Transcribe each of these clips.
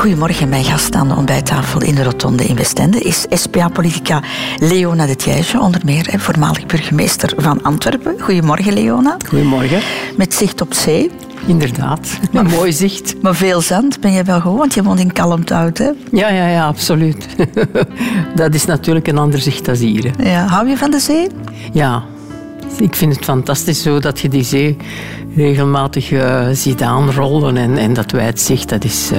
Goedemorgen, mijn gast aan de ontbijttafel in de Rotonde in Westende is SPA-politica Leona de Thijsje, onder meer voormalig burgemeester van Antwerpen. Goedemorgen, Leona. Goedemorgen. Met zicht op zee. Inderdaad, een mooi zicht. Maar veel zand ben je wel gewoon, want je woont in Kalmthout, hè? Ja, ja, ja, absoluut. dat is natuurlijk een ander zicht dan hier. Ja, hou je van de zee? Ja, ik vind het fantastisch zo dat je die zee regelmatig uh, ziet aanrollen en, en dat zicht, dat is... Uh,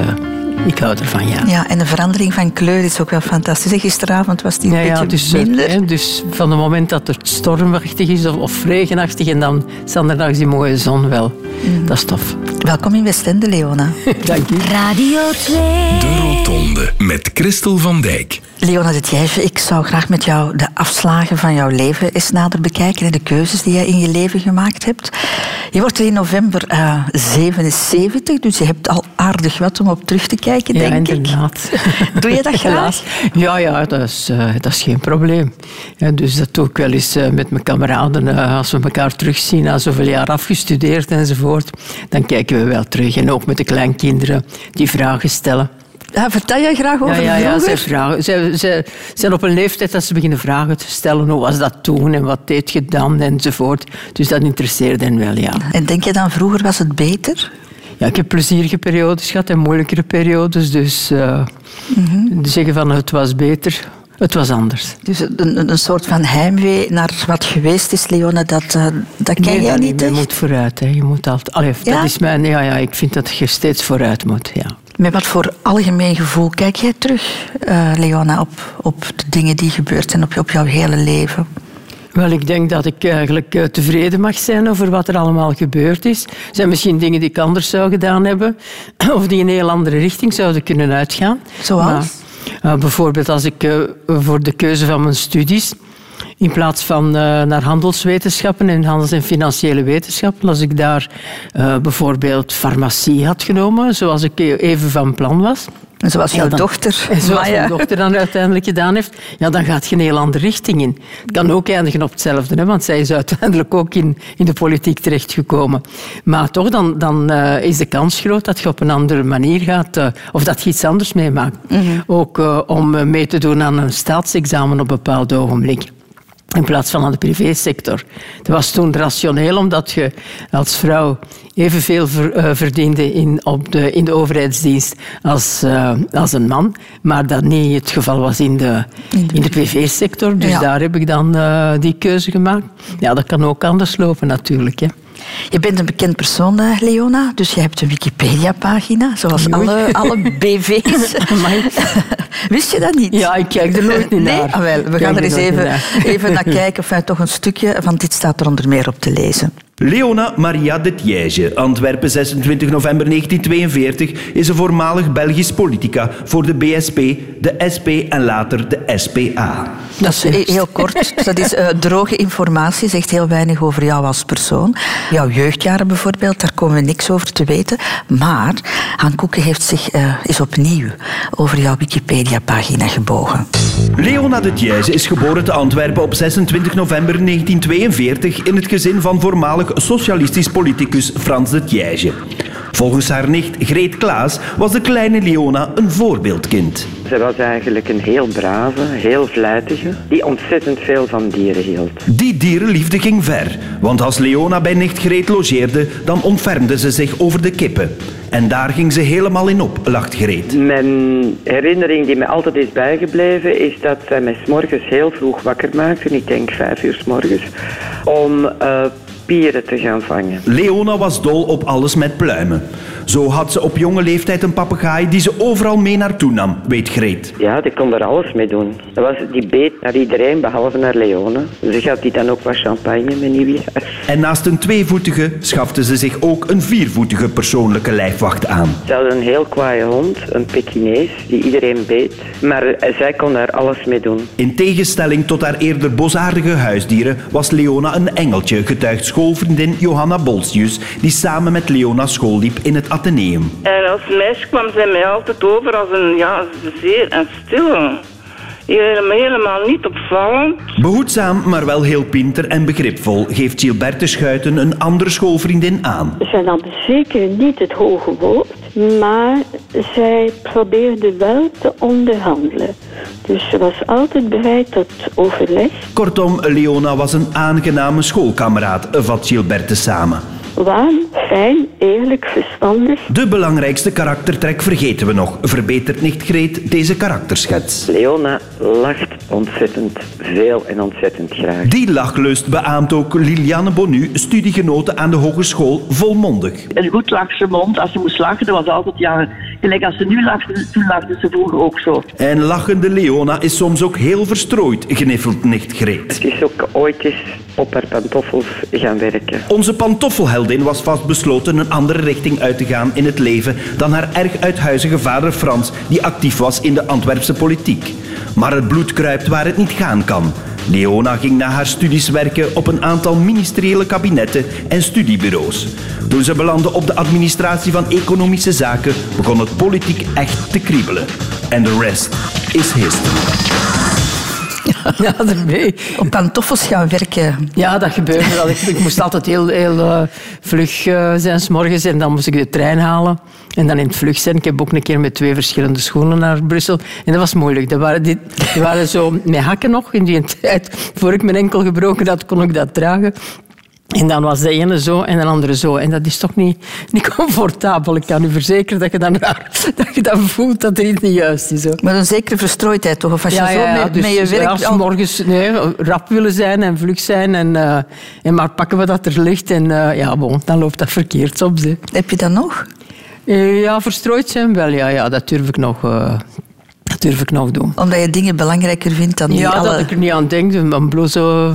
ik hou ervan, ja. Ja, en de verandering van kleur is ook wel fantastisch. Gisteravond was die een beetje dus, minder. Hè, dus van het moment dat het stormachtig is of, of regenachtig en dan zanderdags die mooie zon wel. Mm. Dat is tof. Welkom in Westende, Leona. Dank u. Radio 2. De Rotonde met Christel van Dijk. Leona de Thijsje, ik zou graag met jou de afslagen van jouw leven eens nader bekijken en de keuzes die jij in je leven gemaakt hebt. Je wordt in november uh, eh, 77, dus je hebt al aardig wat om op terug te kijken, ja, denk inderdaad. ik. Doe je dat graag? Ja, ja dat, is, uh, dat is geen probleem. Ja, dus dat doe ik wel eens uh, met mijn kameraden. als we elkaar terugzien na zoveel jaar afgestudeerd enzovoort, dan kijken we wel terug. En ook met de kleinkinderen die vragen stellen. Ja, vertel je graag over ja, ja, ja, ze, vragen, ze, ze zijn op een leeftijd dat ze beginnen vragen te stellen. Hoe was dat toen en wat deed je dan enzovoort. Dus dat interesseert hen wel, ja. En denk je dan vroeger was het beter? Ja, ik heb plezierige periodes gehad en moeilijkere periodes. Dus uh, zeggen van het was beter, het was anders. Dus een, een soort van heimwee naar wat geweest is, Leone, dat, uh, dat ken nee, jij niet Je moet vooruit. Hè. Je moet altijd, allee, ja? dat is mijn, ja, ja, ik vind dat je steeds vooruit moet. Ja. Met wat voor algemeen gevoel kijk jij terug, uh, Leona, op, op de dingen die gebeurd zijn op, op jouw hele leven? Wel, ik denk dat ik eigenlijk eh, tevreden mag zijn over wat er allemaal gebeurd is. Er zijn misschien dingen die ik anders zou gedaan hebben, of die in een heel andere richting zouden kunnen uitgaan. Zoals? Maar, uh, bijvoorbeeld als ik uh, voor de keuze van mijn studies in plaats van uh, naar handelswetenschappen en handels- en financiële wetenschappen, als ik daar uh, bijvoorbeeld farmacie had genomen, zoals ik even van plan was. En zoals jouw dan, dochter. En zoals mijn dochter dan uiteindelijk gedaan heeft, ja, dan gaat je een heel andere richting in. Het kan ook eindigen op hetzelfde, hè, want zij is uiteindelijk ook in, in de politiek terechtgekomen. Maar toch, dan, dan uh, is de kans groot dat je op een andere manier gaat, uh, of dat je iets anders meemaakt. Mm -hmm. Ook uh, om mee te doen aan een staatsexamen op een bepaald ogenblik in plaats van aan de privésector. Dat was toen rationeel, omdat je als vrouw evenveel ver, uh, verdiende in, op de, in de overheidsdienst als, uh, als een man. Maar dat niet het geval was in de, in de privésector. Dus ja. daar heb ik dan uh, die keuze gemaakt. Ja, dat kan ook anders lopen natuurlijk. Hè. Je bent een bekend persoon, Leona, dus je hebt een Wikipedia-pagina, zoals alle, alle BV's. Wist je dat niet? Ja, ik kijk er nooit niet nee? naar. Ah, wel, we gaan er eens even, even naar kijken, of toch een stukje van dit staat er onder meer op te lezen. Leona Maria de Thiège, Antwerpen 26 november 1942, is een voormalig Belgisch politica voor de BSP, de SP en later de SPA. Dat is heel kort. Dat is uh, droge informatie, zegt heel weinig over jou als persoon. Jouw jeugdjaren bijvoorbeeld, daar komen we niks over te weten. Maar Han Koeken heeft zich uh, is opnieuw over jouw Wikipedia-pagina gebogen. Leona de Thiège is geboren te Antwerpen op 26 november 1942 in het gezin van voormalig socialistisch politicus Frans de Thiège. Volgens haar nicht Greet Klaas was de kleine Leona een voorbeeldkind. Ze was eigenlijk een heel brave, heel vlijtige, die ontzettend veel van dieren hield. Die dierenliefde ging ver, want als Leona bij nicht Greet logeerde, dan ontfermde ze zich over de kippen. En daar ging ze helemaal in op, lacht Greet. Mijn herinnering die me altijd is bijgebleven, is dat zij mij s'morgens heel vroeg wakker maakte, ik denk vijf uur s morgens, om uh, pieren te gaan vangen. Leona was dol op alles met pluimen. Zo had ze op jonge leeftijd een papegaai die ze overal mee naartoe nam, weet Greet. Ja, die kon er alles mee doen. Dat was, die beet naar iedereen, behalve naar Leone. Ze gaf die dan ook wat champagne met nieuwjaar. En naast een tweevoetige schafte ze zich ook een viervoetige persoonlijke lijfwacht aan. Ze had een heel kwaaie hond, een Pekinees, die iedereen beet. Maar zij kon daar alles mee doen. In tegenstelling tot haar eerder bosaardige huisdieren was Leona een engeltje, getuigt schoolvriendin Johanna Bolsius, die samen met Leona school liep in het Atheneum. En als meisje kwam zij mij altijd over als een ja, zeer en stille. Helemaal niet opvallend. Behoedzaam, maar wel heel pinter en begripvol, geeft Gilberte Schuiten een andere schoolvriendin aan. Zij nam zeker niet het hoge woord. Maar zij probeerde wel te onderhandelen. Dus ze was altijd bereid tot overleg. Kortom, Leona was een aangename schoolkameraad, vat Gilberte samen. Warm, fijn, eerlijk, verstandig. De belangrijkste karaktertrek vergeten we nog. Verbetert nicht Greet deze karakterschets. Leona lacht ontzettend veel en ontzettend graag. Die lachlust beaamt ook Liliane Bonu, studiegenote aan de hogeschool Volmondig. Een goed lachse mond. Als ze moest lachen, dat was altijd ja, gelijk als ze nu lachte, toen lachte ze vroeger ook zo. En lachende Leona is soms ook heel verstrooid, gniffelt nicht Greet. Ze is ook ooit eens op haar pantoffels gaan werken. Onze pantoffelheldin was vastbesloten een andere richting uit te gaan in het leven dan haar erg uithuizige vader Frans, die actief was in de Antwerpse politiek. Maar het bloed kruipt waar het niet gaan kan. Leona ging na haar studies werken op een aantal ministeriële kabinetten en studiebureaus. Toen ze belandde op de administratie van economische zaken, begon het politiek echt te kriebelen. En de rest is history. Ja. Op pantoffels gaan werken. Ja, dat gebeurde wel. Ik, ik moest altijd heel, heel uh, vlug uh, zijn morgens en dan moest ik de trein halen. En dan in het vlug zijn. Ik heb ook een keer met twee verschillende schoenen naar Brussel. En dat was moeilijk. Dat waren, die, die waren zo met hakken nog in die tijd. Voor ik mijn enkel gebroken had, kon ik dat dragen. En dan was de ene zo en de andere zo. En dat is toch niet, niet comfortabel. Ik kan u verzekeren dat je dan, dat je dan voelt dat er iets niet juist is. Hoor. Maar een zekere verstrooidheid toch? Of als je zo dus met je werk... Als morgens nee, rap willen zijn en vlug zijn en, uh, en maar pakken we dat er ligt. En uh, ja, bon, dan loopt dat verkeerd soms. Hè. Heb je dat nog? Uh, ja, verstrooid zijn wel. Ja, ja, dat durf ik nog... durf ik nog doen. Omdat je dingen belangrijker vindt dan Ja, alle... dat ik er niet aan denk. Een zo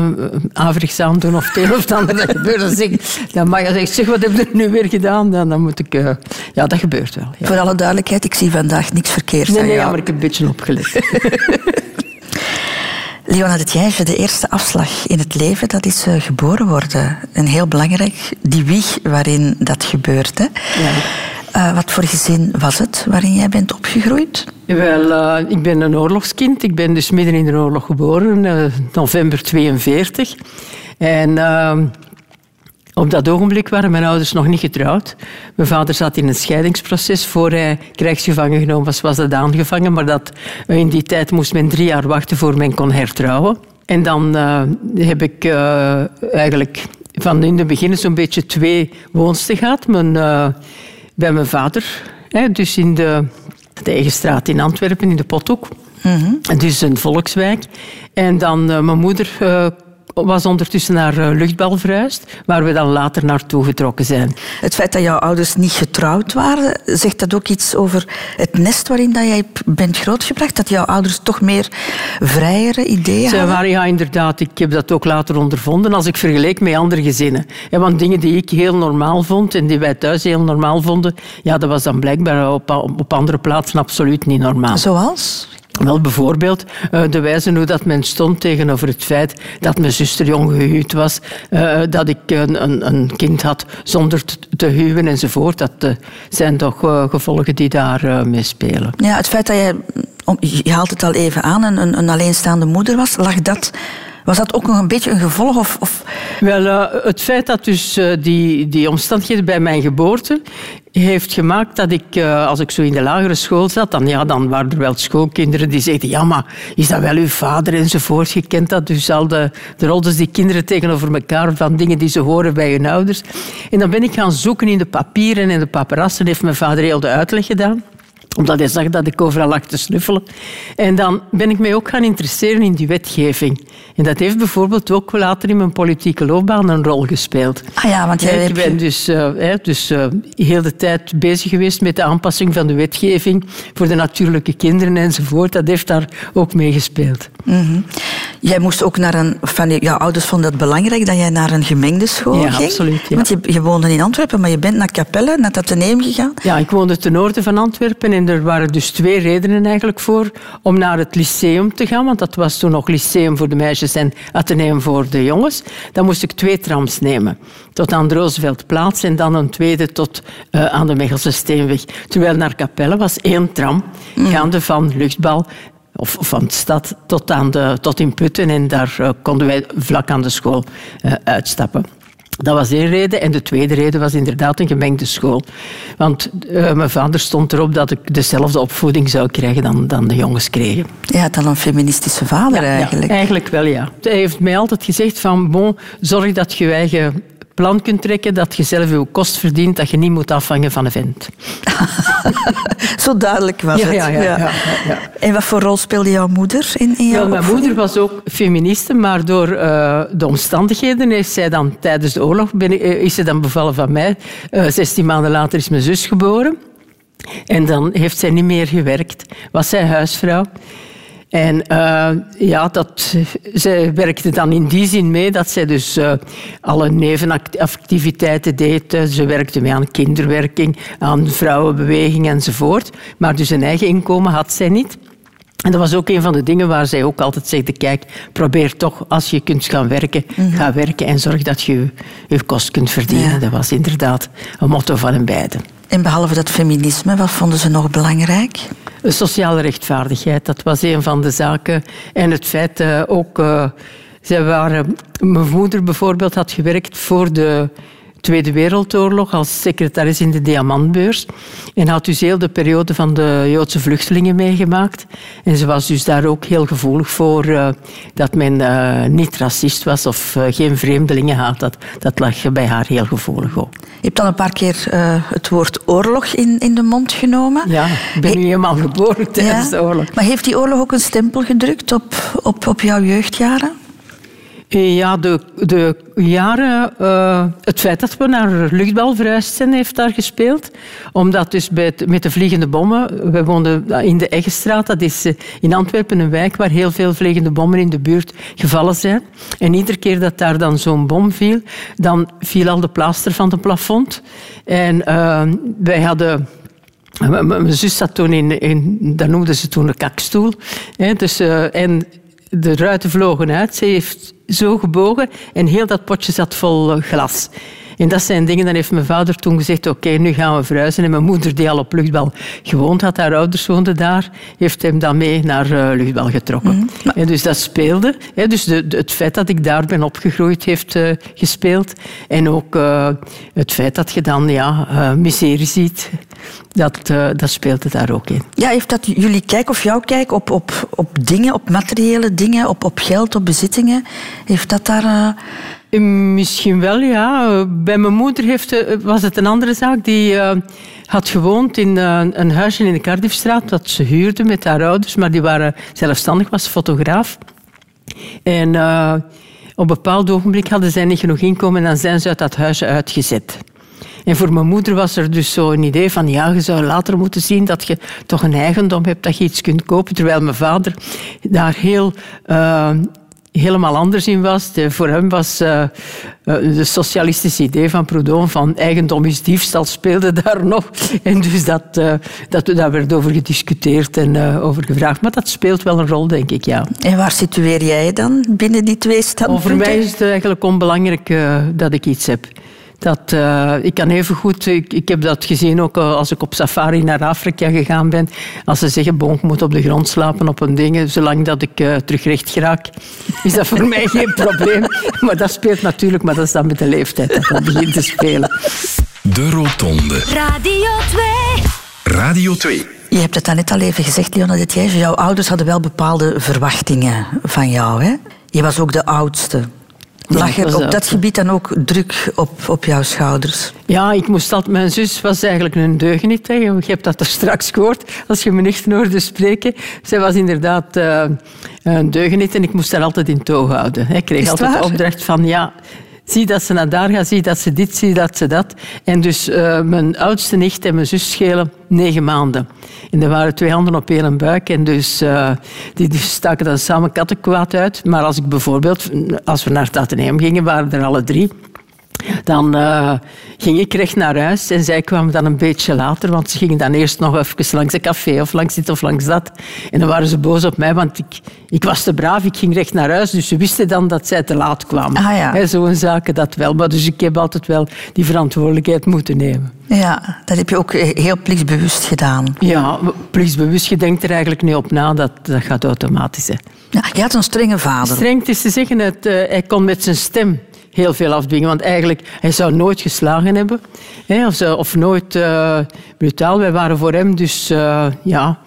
averig aan doen of het of ander. Dat gebeurt. Dan, zeg, dan mag je zeggen, zeg, wat heb je nu weer gedaan? Dan, dan moet ik... Uh, ja, dat gebeurt wel. Ja. Voor alle duidelijkheid, ik zie vandaag niks verkeerd nee, aan nee, jou. ja, maar ik heb een beetje opgelet. Leona de Thijsje, de eerste afslag in het leven, dat is uh, geboren worden. En heel belangrijk, die wieg waarin dat gebeurt. Hè? Ja. Uh, wat voor gezin was het waarin jij bent opgegroeid? Wel, uh, ik ben een oorlogskind. Ik ben dus midden in de oorlog geboren, uh, november 42. En op dat ogenblik waren mijn ouders nog niet getrouwd. Mijn vader zat in een scheidingsproces. Voor hij krijgsgevangen genomen was, was dat aangevangen. Maar dat, in die tijd moest men drie jaar wachten voor men kon hertrouwen. En dan heb ik eigenlijk van in het begin zo'n beetje twee woonsten gehad. Mijn, bij mijn vader, hè, dus in de, de eigen straat in Antwerpen, in de Pothoek. Mm-hmm. Dus een volkswijk. En dan uh, mijn moeder uh, was ondertussen naar uh, Luchtbal verhuisd, waar we dan later naartoe getrokken zijn. Het feit dat jouw ouders niet getrouwd waren, zegt dat ook iets over het nest waarin dat jij bent grootgebracht? Dat jouw ouders toch meer vrijere ideeën Zij hadden? waren, ja, inderdaad. Ik heb dat ook later ondervonden als ik vergeleek met andere gezinnen. Ja, want dingen die ik heel normaal vond en die wij thuis heel normaal vonden, ja, dat was dan blijkbaar op, op andere plaatsen absoluut niet normaal. Zoals? Wel bijvoorbeeld uh, de wijze hoe dat men stond tegenover het feit dat mijn zuster jong gehuwd was, uh, dat ik een, een, een, kind had zonder te huwen enzovoort. Dat uh, zijn toch gevolgen die daar mee spelen. Ja, het feit dat jij, je haalt het al even aan, een, een alleenstaande moeder was, lag dat... Was dat ook nog een beetje een gevolg? Of, of... Wel, uh, het feit dat dus uh, die, die omstandigheden bij mijn geboorte heeft gemaakt dat ik, uh, als ik zo in de lagere school zat, dan, ja, dan waren er wel schoolkinderen die zeiden, ja, maar is dat wel uw vader enzovoort? Je kent dat dus al, de, de rollen die kinderen tegenover elkaar van dingen die ze horen bij hun ouders. En dan ben ik gaan zoeken in de papieren en de paparassen, heeft mijn vader heel de uitleg gedaan omdat hij zag dat ik overal lag te snuffelen. En dan ben ik mij ook gaan interesseren in die wetgeving. En dat heeft bijvoorbeeld ook later in mijn politieke loopbaan een rol gespeeld. Ah ja, want jij ik ben dus, uh, dus uh, heel de tijd bezig geweest met de aanpassing van de wetgeving voor de natuurlijke kinderen enzovoort. Dat heeft daar ook mee gespeeld. Mm-hmm. Jij moest ook naar een... Van jouw ouders vonden het belangrijk dat jij naar een gemengde school ja, ging? Absoluut, ja. Want je, je woonde in Antwerpen, maar je bent naar Capelle, naar het Atheneum gegaan? Ja, ik woonde ten noorden van Antwerpen en er waren dus twee redenen eigenlijk voor om naar het lyceum te gaan, want dat was toen nog lyceum voor de meisjes en ateneum voor de jongens. Dan moest ik twee trams nemen. Tot aan de Rooseveltplaats en dan een tweede tot uh, aan de Mechelse Steenweg. Terwijl naar Capelle was één tram, mm. gaande van Luchtbal of van de stad tot, aan de, tot in Putten. En daar uh, konden wij vlak aan de school uh, uitstappen. Dat was één reden. En de tweede reden was inderdaad een gemengde school. Want uh, mijn vader stond erop dat ik dezelfde opvoeding zou krijgen dan, dan de jongens kregen. Ja, dan een feministische vader ja, eigenlijk. Ja, eigenlijk wel, ja. Hij heeft mij altijd gezegd van, bon, zorg dat je je eigen plan kunt trekken, dat je zelf je kost verdient, dat je niet moet afhangen van een vent. Zo duidelijk was ja, het. Ja, ja, En wat voor rol speelde jouw moeder in, in jouw ja, Mijn moeder was ook feministe, maar door uh, de omstandigheden heeft zij dan tijdens de oorlog ben, uh, is ze dan bevallen van mij. Uh, 16 maanden later is mijn zus geboren. En dan heeft zij niet meer gewerkt. Was zij huisvrouw. En uh, ja, dat, zij werkte dan in die zin mee dat zij dus uh, alle nevenactiviteiten deed. Ze werkte mee aan kinderwerking, aan vrouwenbeweging enzovoort. Maar dus een eigen inkomen had zij niet. En dat was ook een van de dingen waar zij ook altijd zegde, kijk, probeer toch, als je kunt gaan werken, mm -hmm. ga werken en zorg dat je je kost kunt verdienen. Ja. Dat was inderdaad een motto van hen beiden. En behalve dat feminisme, wat vonden ze nog belangrijk? Sociale rechtvaardigheid, dat was een van de zaken. En het feit uh, ook, uh, zij waren, mijn moeder bijvoorbeeld had gewerkt voor de Tweede Wereldoorlog als secretaris in de Diamantbeurs. En had dus heel de periode van de Joodse vluchtelingen meegemaakt. En ze was dus daar ook heel gevoelig voor uh, dat men uh, niet racist was of uh, geen vreemdelingen had. Dat, dat lag bij haar heel gevoelig op. Je hebt al een paar keer het woord oorlog in, in de mond genomen. Ja, ik ben nu helemaal geboren tijdens ja, de oorlog. Maar heeft die oorlog ook een stempel gedrukt op, op, op jouw jeugdjaren? Ja, de, de jaren... Uh, het feit dat we naar luchtbal verhuisd zijn, heeft daar gespeeld. Omdat dus met de vliegende bommen... We woonden in de Eggestraat. Dat is in Antwerpen een wijk waar heel veel vliegende bommen in de buurt gevallen zijn. En iedere keer dat daar dan zo'n bom viel, dan viel al de plaaster van het plafond. En wij hadden... Mijn zus zat toen in, in... Dat noemden ze toen een kakstoel. Hè, dus, en de ruiten vlogen uit. Ze heeft zo gebogen en heel dat potje zat vol glas. En dat zijn dingen, dan heeft mijn vader toen gezegd, oké, okay, nu gaan we verhuizen. En mijn moeder, die al op Luchtbal gewoond had, haar ouders woonden daar, heeft hem dan mee naar uh, Luchtbal getrokken. Mm. En dus dat speelde. Hè, dus de, de, het feit dat ik daar ben opgegroeid heeft uh, gespeeld. En ook uh, het feit dat je dan ja, miserie ziet, dat, dat speelde daar ook in. Ja, heeft dat jullie kijk of jouw kijk op, op, op dingen, op materiële dingen, op, op geld, op bezittingen, heeft dat daar... Misschien wel, ja. Bij mijn moeder heeft, was het een andere zaak. Die had gewoond in een huisje in de Cardiffstraat dat ze huurde met haar ouders, maar die waren zelfstandig, was fotograaf. En op een bepaald ogenblik hadden zij niet genoeg inkomen en dan zijn ze uit dat huisje uitgezet. En voor mijn moeder was er dus zo een idee van ja, je zou later moeten zien dat je toch een eigendom hebt, dat je iets kunt kopen. Terwijl mijn vader daar heel helemaal anders in was. De, voor hem was uh, de socialistische idee van Proudhon van eigendom is diefstal speelde daar nog. En dus dat, uh, dat, daar werd over gediscuteerd en uh, over gevraagd. Maar dat speelt wel een rol, denk ik, ja. En waar situeer jij dan binnen die twee standpunten? Over mij is het eigenlijk onbelangrijk dat ik iets heb. Dat, uh, ik kan even goed, ik, ik, heb dat gezien ook als ik op safari naar Afrika gegaan ben. Als ze zeggen, bon, ik moet op de grond slapen op een ding, zolang dat ik uh, terug recht geraak, is dat voor mij geen probleem. Maar dat speelt natuurlijk, maar dat is dan met de leeftijd dat dat begint te spelen. De Rotonde. Radio 2. Radio 2. Je hebt het daarnet al even gezegd, Leona. Jouw ouders hadden wel bepaalde verwachtingen van jou. Hè? Je was ook de oudste. Lag er op dat gebied dan ook druk op, op jouw schouders? Ja, ik moest altijd... Mijn zus was eigenlijk een deugniet. Je hebt dat er straks gehoord, als je me niet hoorde spreken. Zij was inderdaad uh, een deugniet en ik moest haar altijd in toog houden. Ik kreeg altijd de opdracht van... ja, Zie dat ze naar daar gaat, zie dat ze dit, zie dat ze dat. En dus uh, mijn oudste nicht en mijn zus schelen negen maanden. En er waren twee handen op één buik. En dus die, die staken dan samen kattenkwaad uit. Maar als ik bijvoorbeeld, als we naar het Atheneum gingen, waren er alle drie. Dan uh, ging ik recht naar huis en zij kwamen dan een beetje later, want ze gingen dan eerst nog even langs een café of langs dit of langs dat. En dan waren ze boos op mij, want ik, ik was te braaf, ik ging recht naar huis, dus ze wisten dan dat zij te laat kwamen. Ah, ja. Zo'n zaken dat wel, maar dus ik heb altijd wel die verantwoordelijkheid moeten nemen. Ja, dat heb je ook heel plichtsbewust gedaan. Ja, plichtsbewust, je denkt er eigenlijk niet op na, dat, dat gaat automatisch. Hè. Ja, je had een strenge vader. Streng, is te zeggen, het, uh, hij kon met zijn stem heel veel afdwingen. Want eigenlijk, hij zou nooit geslagen hebben. Hè, of, of nooit eh, brutaal. Wij waren voor hem dus, eh, ja,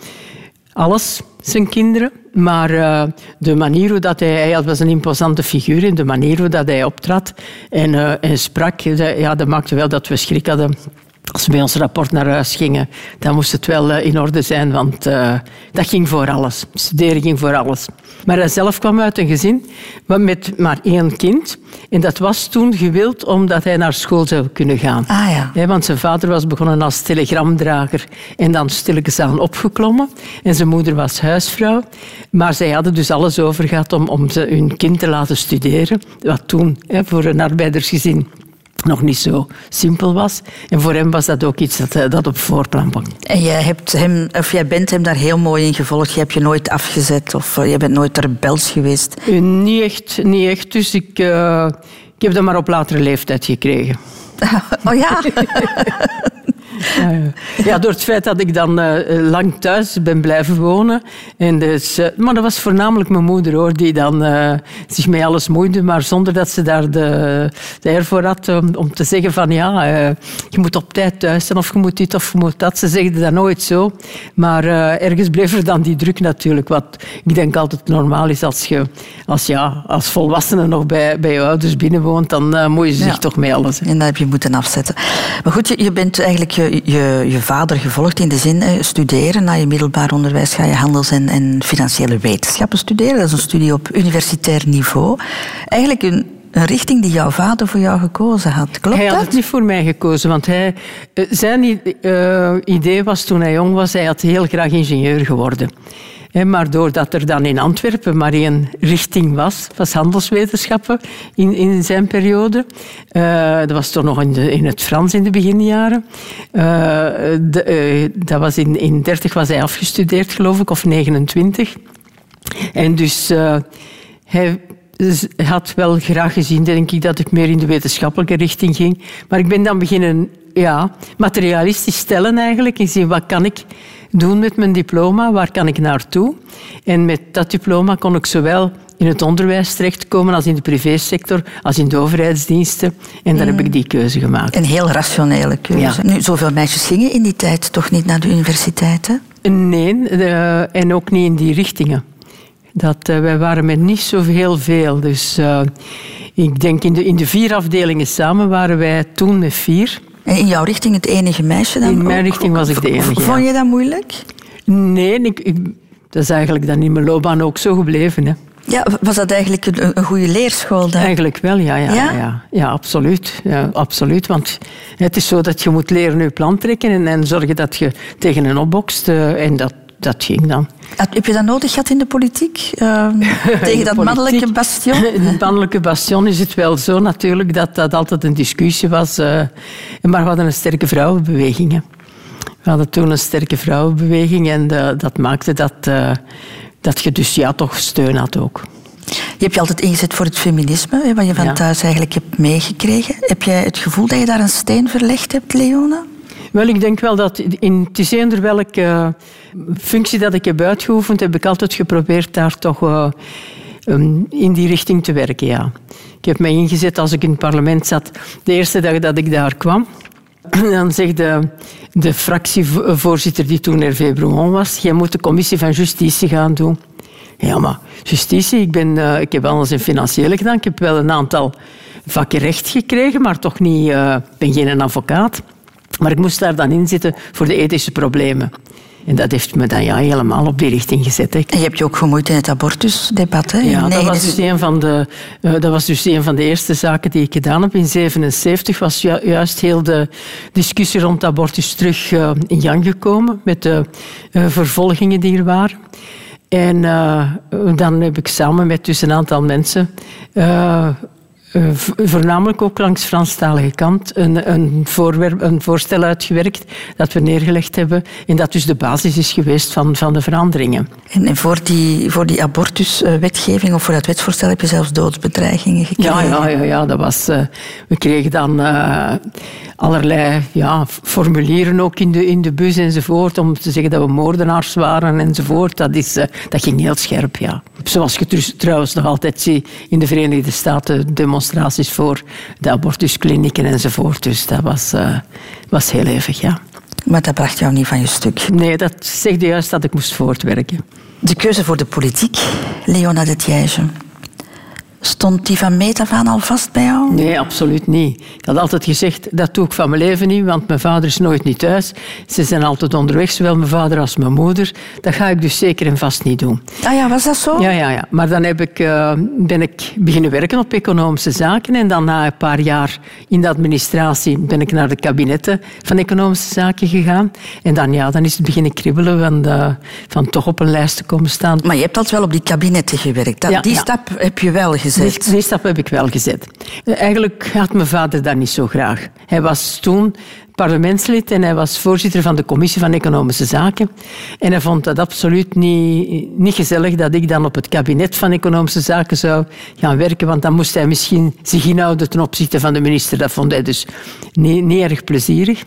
alles, zijn kinderen. Maar eh, de manier hoe dat hij... Hij was een imposante figuur in de manier hoe dat hij optrad en, en sprak. Ja, dat maakte wel dat we schrik hadden. Als we bij ons rapport naar huis gingen, dan moest het wel eh, in orde zijn, want eh, dat ging voor alles. Studeren ging voor alles. Maar hij zelf kwam uit een gezin met maar één kind. En dat was toen gewild omdat hij naar school zou kunnen gaan. Ah ja. Want zijn vader was begonnen als telegramdrager en dan stilletjes aan opgeklommen. En zijn moeder was huisvrouw. Maar zij hadden dus alles over gehad om, om ze, hun kind te laten studeren. Wat toen voor een arbeidersgezin nog niet zo simpel was. En voor hem was dat ook iets dat, dat op voorplan kwam. En jij, hebt hem, of jij bent hem daar heel mooi in gevolgd. Je hebt je nooit afgezet of eh, je bent nooit rebels geweest. Eh, Niet echt, niet echt dus ik, eh, ik heb dat maar op latere leeftijd gekregen. Oh ja? Ja, door het feit dat ik dan eh, lang thuis ben blijven wonen. En dus, eh, maar dat was voornamelijk mijn moeder hoor, die dan eh, zich met alles moeide, maar zonder dat ze daar de, de eer voor had om, om te zeggen van ja, je moet op tijd thuis zijn of je moet dit of je moet dat. Ze zegde dat nooit zo. Maar ergens bleef er dan die druk natuurlijk, wat ik denk altijd normaal is als je als, ja, als volwassene nog bij, bij je ouders binnenwoont, dan moet je zich Ja. toch met alles. hè. En dat heb je moeten afzetten. Maar goed, je, je bent eigenlijk je, je, je vader gevolgd in de zin eh, studeren. Na je middelbaar onderwijs ga je handels- en, en financiële wetenschappen studeren. Dat is een studie op universitair niveau. Eigenlijk een, een richting die jouw vader voor jou gekozen had. Klopt hij had dat? het niet voor mij gekozen, want hij, eh, zijn eh, idee was toen hij jong was, hij had heel graag ingenieur geworden. Maar doordat er dan in Antwerpen maar één richting was, was handelswetenschappen in, in zijn periode. Eh, dat was toch nog in, in het Frans in de beginjaren. Eh, de, eh, dat was in, in 30 was hij afgestudeerd, geloof ik, of 29. En dus hij had wel graag gezien, denk ik, dat ik meer in de wetenschappelijke richting ging. Maar ik ben dan beginnen ja, materialistisch stellen eigenlijk. En zien wat kan ik doen met mijn diploma, waar kan ik naartoe? En met dat diploma kon ik zowel in het onderwijs terechtkomen als in de privésector, als in de overheidsdiensten. En dan heb ik die keuze gemaakt. Een heel rationele keuze. Ja. Nu, zoveel meisjes gingen in die tijd toch niet naar de universiteit, hè? Nee, en ook niet in die richtingen. Dat, eh, wij waren met niet zo heel veel. Dus eh, ik denk in de, in de vier afdelingen samen waren wij toen met vier. En in jouw richting het enige meisje dan In mijn richting was ik de enige. Vond je dat moeilijk? Nee, ik, ik- dat is eigenlijk dan in mijn loopbaan ook zo gebleven. Hè. Ja, was dat eigenlijk een, een goede leerschool dan? Eigenlijk wel, ja. Ja, Ja? ja? ja, ja, absoluut, ja, absoluut. Want het is zo dat je moet leren je plan trekken en, en zorgen dat je tegen een opbokst. eh, en dat, dat ging dan. Heb je dat nodig gehad in de politiek? Ehm, tegen dat mannelijke bastion? In het mannelijke bastion is het wel zo natuurlijk dat dat altijd een discussie was. eh, maar we hadden een sterke vrouwenbeweging. hè. We hadden toen een sterke vrouwenbeweging en eh, dat maakte dat, eh, dat je dus ja, toch steun had ook. Je hebt je altijd ingezet voor het feminisme, hè, wat je van Ja. thuis eigenlijk hebt meegekregen. Heb jij het gevoel dat je daar een steen verlegd hebt, Leona? Wel, ik denk wel dat in het is welke eh, functie dat ik heb uitgeoefend, heb ik altijd geprobeerd daar toch eh, um, in die richting te werken. Ja. Ik heb mij ingezet als ik in het parlement zat. De eerste dag dat ik daar kwam, dan zegt de, de fractievoorzitter die toen RV Brouon was, jij moet de commissie van justitie gaan doen. Ja, maar justitie, ik, ben, eh, ik heb alles in financiële gedaan. Ik heb wel een aantal vakken recht gekregen, maar toch niet, ik ben geen advocaat. Maar ik moest daar dan in zitten voor de ethische problemen. En dat heeft me dan ja, helemaal op die richting gezet. hè. En je hebt je ook gemoeid in het abortusdebat, hè? Ja, dat was, 79. dus een van de, eh, dat was dus een van de eerste zaken die ik gedaan heb. In 1977 was ju- juist heel de discussie rond abortus terug eh, in gang gekomen met de eh, vervolgingen die er waren. En dan heb ik samen met dus een aantal mensen, eh, voornamelijk ook langs Franstalige kant, een, een, voorwerp, een voorstel uitgewerkt dat we neergelegd hebben en dat dus de basis is geweest van, van de veranderingen. En, en voor die, voor die abortuswetgeving of voor dat wetsvoorstel heb je zelfs doodsbedreigingen gekregen. Ja, ja, ja, ja dat was, eh, we kregen dan eh, allerlei ja, formulieren ook in de, in de bus enzovoort om te zeggen dat we moordenaars waren enzovoort. Dat, is, dat ging heel scherp, ja. Zoals je dus trouwens nog altijd ziet in de Verenigde Staten demonstreren demonstraties voor de abortusklinieken enzovoort. Dus dat was, eh, was heel hevig, ja. Maar dat bracht jou niet van je stuk. Nee, dat zegt juist dat ik moest voortwerken. De keuze voor de politiek, Leona de Thijge. Stond die van meet af aan al vast bij jou? Nee, absoluut niet. Ik had altijd gezegd, dat doe ik van mijn leven niet, want mijn vader is nooit niet thuis. Ze zijn altijd onderweg, zowel mijn vader als mijn moeder. Dat ga ik dus zeker en vast niet doen. Ah ja, was dat zo? Ja, ja, ja. Maar dan heb ik, eh, ben ik beginnen werken op economische zaken. En dan na een paar jaar in de administratie ben ik naar de kabinetten van economische zaken gegaan. En dan, ja, dan is het beginnen kribbelen van, de- van toch op een lijst te komen staan. Maar je hebt altijd wel op die kabinetten gewerkt. Dat, Ja, die ja. stap heb je wel gezet. Die stap heb ik wel gezet. Eh, Eigenlijk had mijn vader dat niet zo graag. Hij was toen parlementslid en hij was voorzitter van de commissie van Economische Zaken. En hij vond dat absoluut niet, niet gezellig dat ik dan op het kabinet van Economische Zaken zou gaan werken, want dan moest hij misschien zich inhouden ten opzichte van de minister. Dat vond hij dus niet, niet erg plezierig.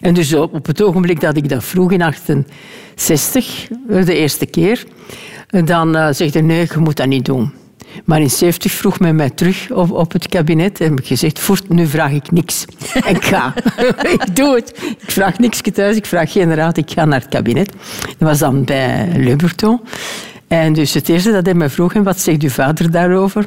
En dus op het ogenblik dat ik dat vroeg in 68, eh, de eerste keer, eh, dan zegt hij nee, je moet dat niet doen. Maar in 70 vroeg men mij terug op, op het kabinet en heb ik gezegd, voort, nu vraag ik niks. En ik ga. ik doe het. Ik vraag niks thuis, ik vraag geen raad, ik ga naar het kabinet. Dat was dan bij Le Breton. En dus het eerste dat hij mij vroeg, en wat zegt uw vader daarover?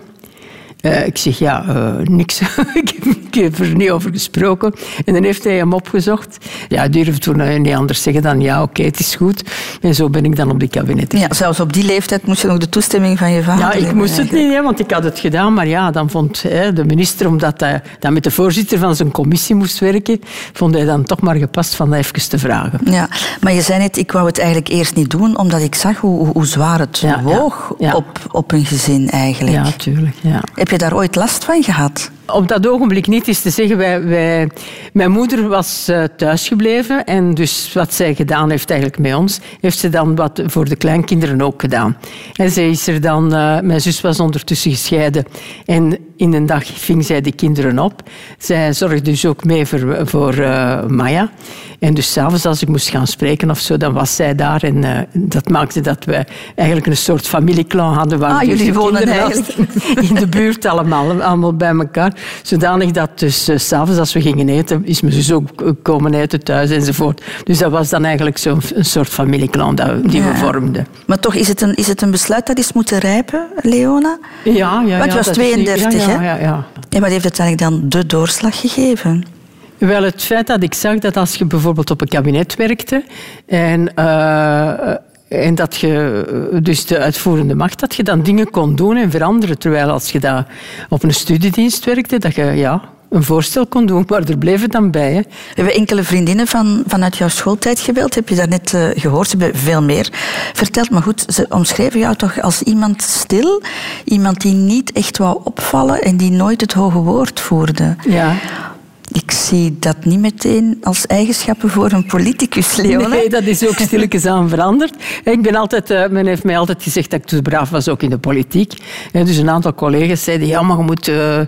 Eh, ik zeg, ja, eh, niks. ik, heb, ik heb er niet over gesproken. En dan heeft hij hem opgezocht. Ja, hij durfde toen eh, niet anders zeggen dan, ja, oké, het is goed. En zo ben ik dan op die kabinet. Ja, zelfs op die leeftijd moest je nog de toestemming van je vader Ja, ik moest het niet, hè, want ik had het gedaan. Maar ja, dan vond hè, de minister, omdat hij dan met de voorzitter van zijn commissie moest werken, vond hij dan toch maar gepast van dat even te vragen. Ja, maar je zei net, ik wou het eigenlijk eerst niet doen, omdat ik zag hoe, hoe- zwaar het Ja, ja, woog ja. Op, op een gezin eigenlijk. Ja, natuurlijk. Ja. Heb je daar ooit last van gehad? Op dat ogenblik niet is te zeggen, wij, wij, mijn moeder was eh, thuisgebleven en dus wat zij gedaan heeft eigenlijk met ons, heeft ze dan wat voor de kleinkinderen ook gedaan. En zij is er dan, eh, mijn zus was ondertussen gescheiden en in een dag ving zij de kinderen op. Zij zorgde dus ook mee voor, voor eh, Maya. En dus s'avonds als ik moest gaan spreken of zo, dan was zij daar en dat maakte dat we eigenlijk een soort familieclan hadden. Waar Ah, dus jullie wonen eigenlijk. in de buurt allemaal, allemaal bij elkaar. Zodanig dat dus s s'avonds als we gingen eten, is mijn zus ook komen eten thuis enzovoort. Dus dat was dan eigenlijk zo'n een soort familieclan dat, die we vormden. Maar toch, is het een, is het een besluit dat is moeten rijpen, Leona? Ja, ja, Want je was dat is niet- 32, ja, hè? Ja, ja. En wat heeft uiteindelijk dan de doorslag gegeven? Wel, het feit dat ik zag dat als je bijvoorbeeld op een kabinet werkte en, eh, en dat je eh, dus de uitvoerende macht, dat je dan dingen kon doen en veranderen. Terwijl als je daar op een studiedienst werkte, dat je ja, een voorstel kon doen, maar er bleef het dan bij. Hè. Hebben enkele vriendinnen van, vanuit jouw schooltijd gebeld? Heb je dat net eh, gehoord? Ze hebben veel meer verteld. Maar goed, ze omschreven jou toch als iemand stil. Iemand die niet echt wou opvallen en die nooit het hoge woord voerde. Ja. Ik zie dat niet meteen als eigenschappen voor een politicus, Leona. Nee, dat is ook stilletjes aan veranderd. Ik ben altijd, eh, men heeft mij altijd gezegd dat ik te braaf was, ook in de politiek. Dus een aantal collega's zeiden, ja, maar je moet eh,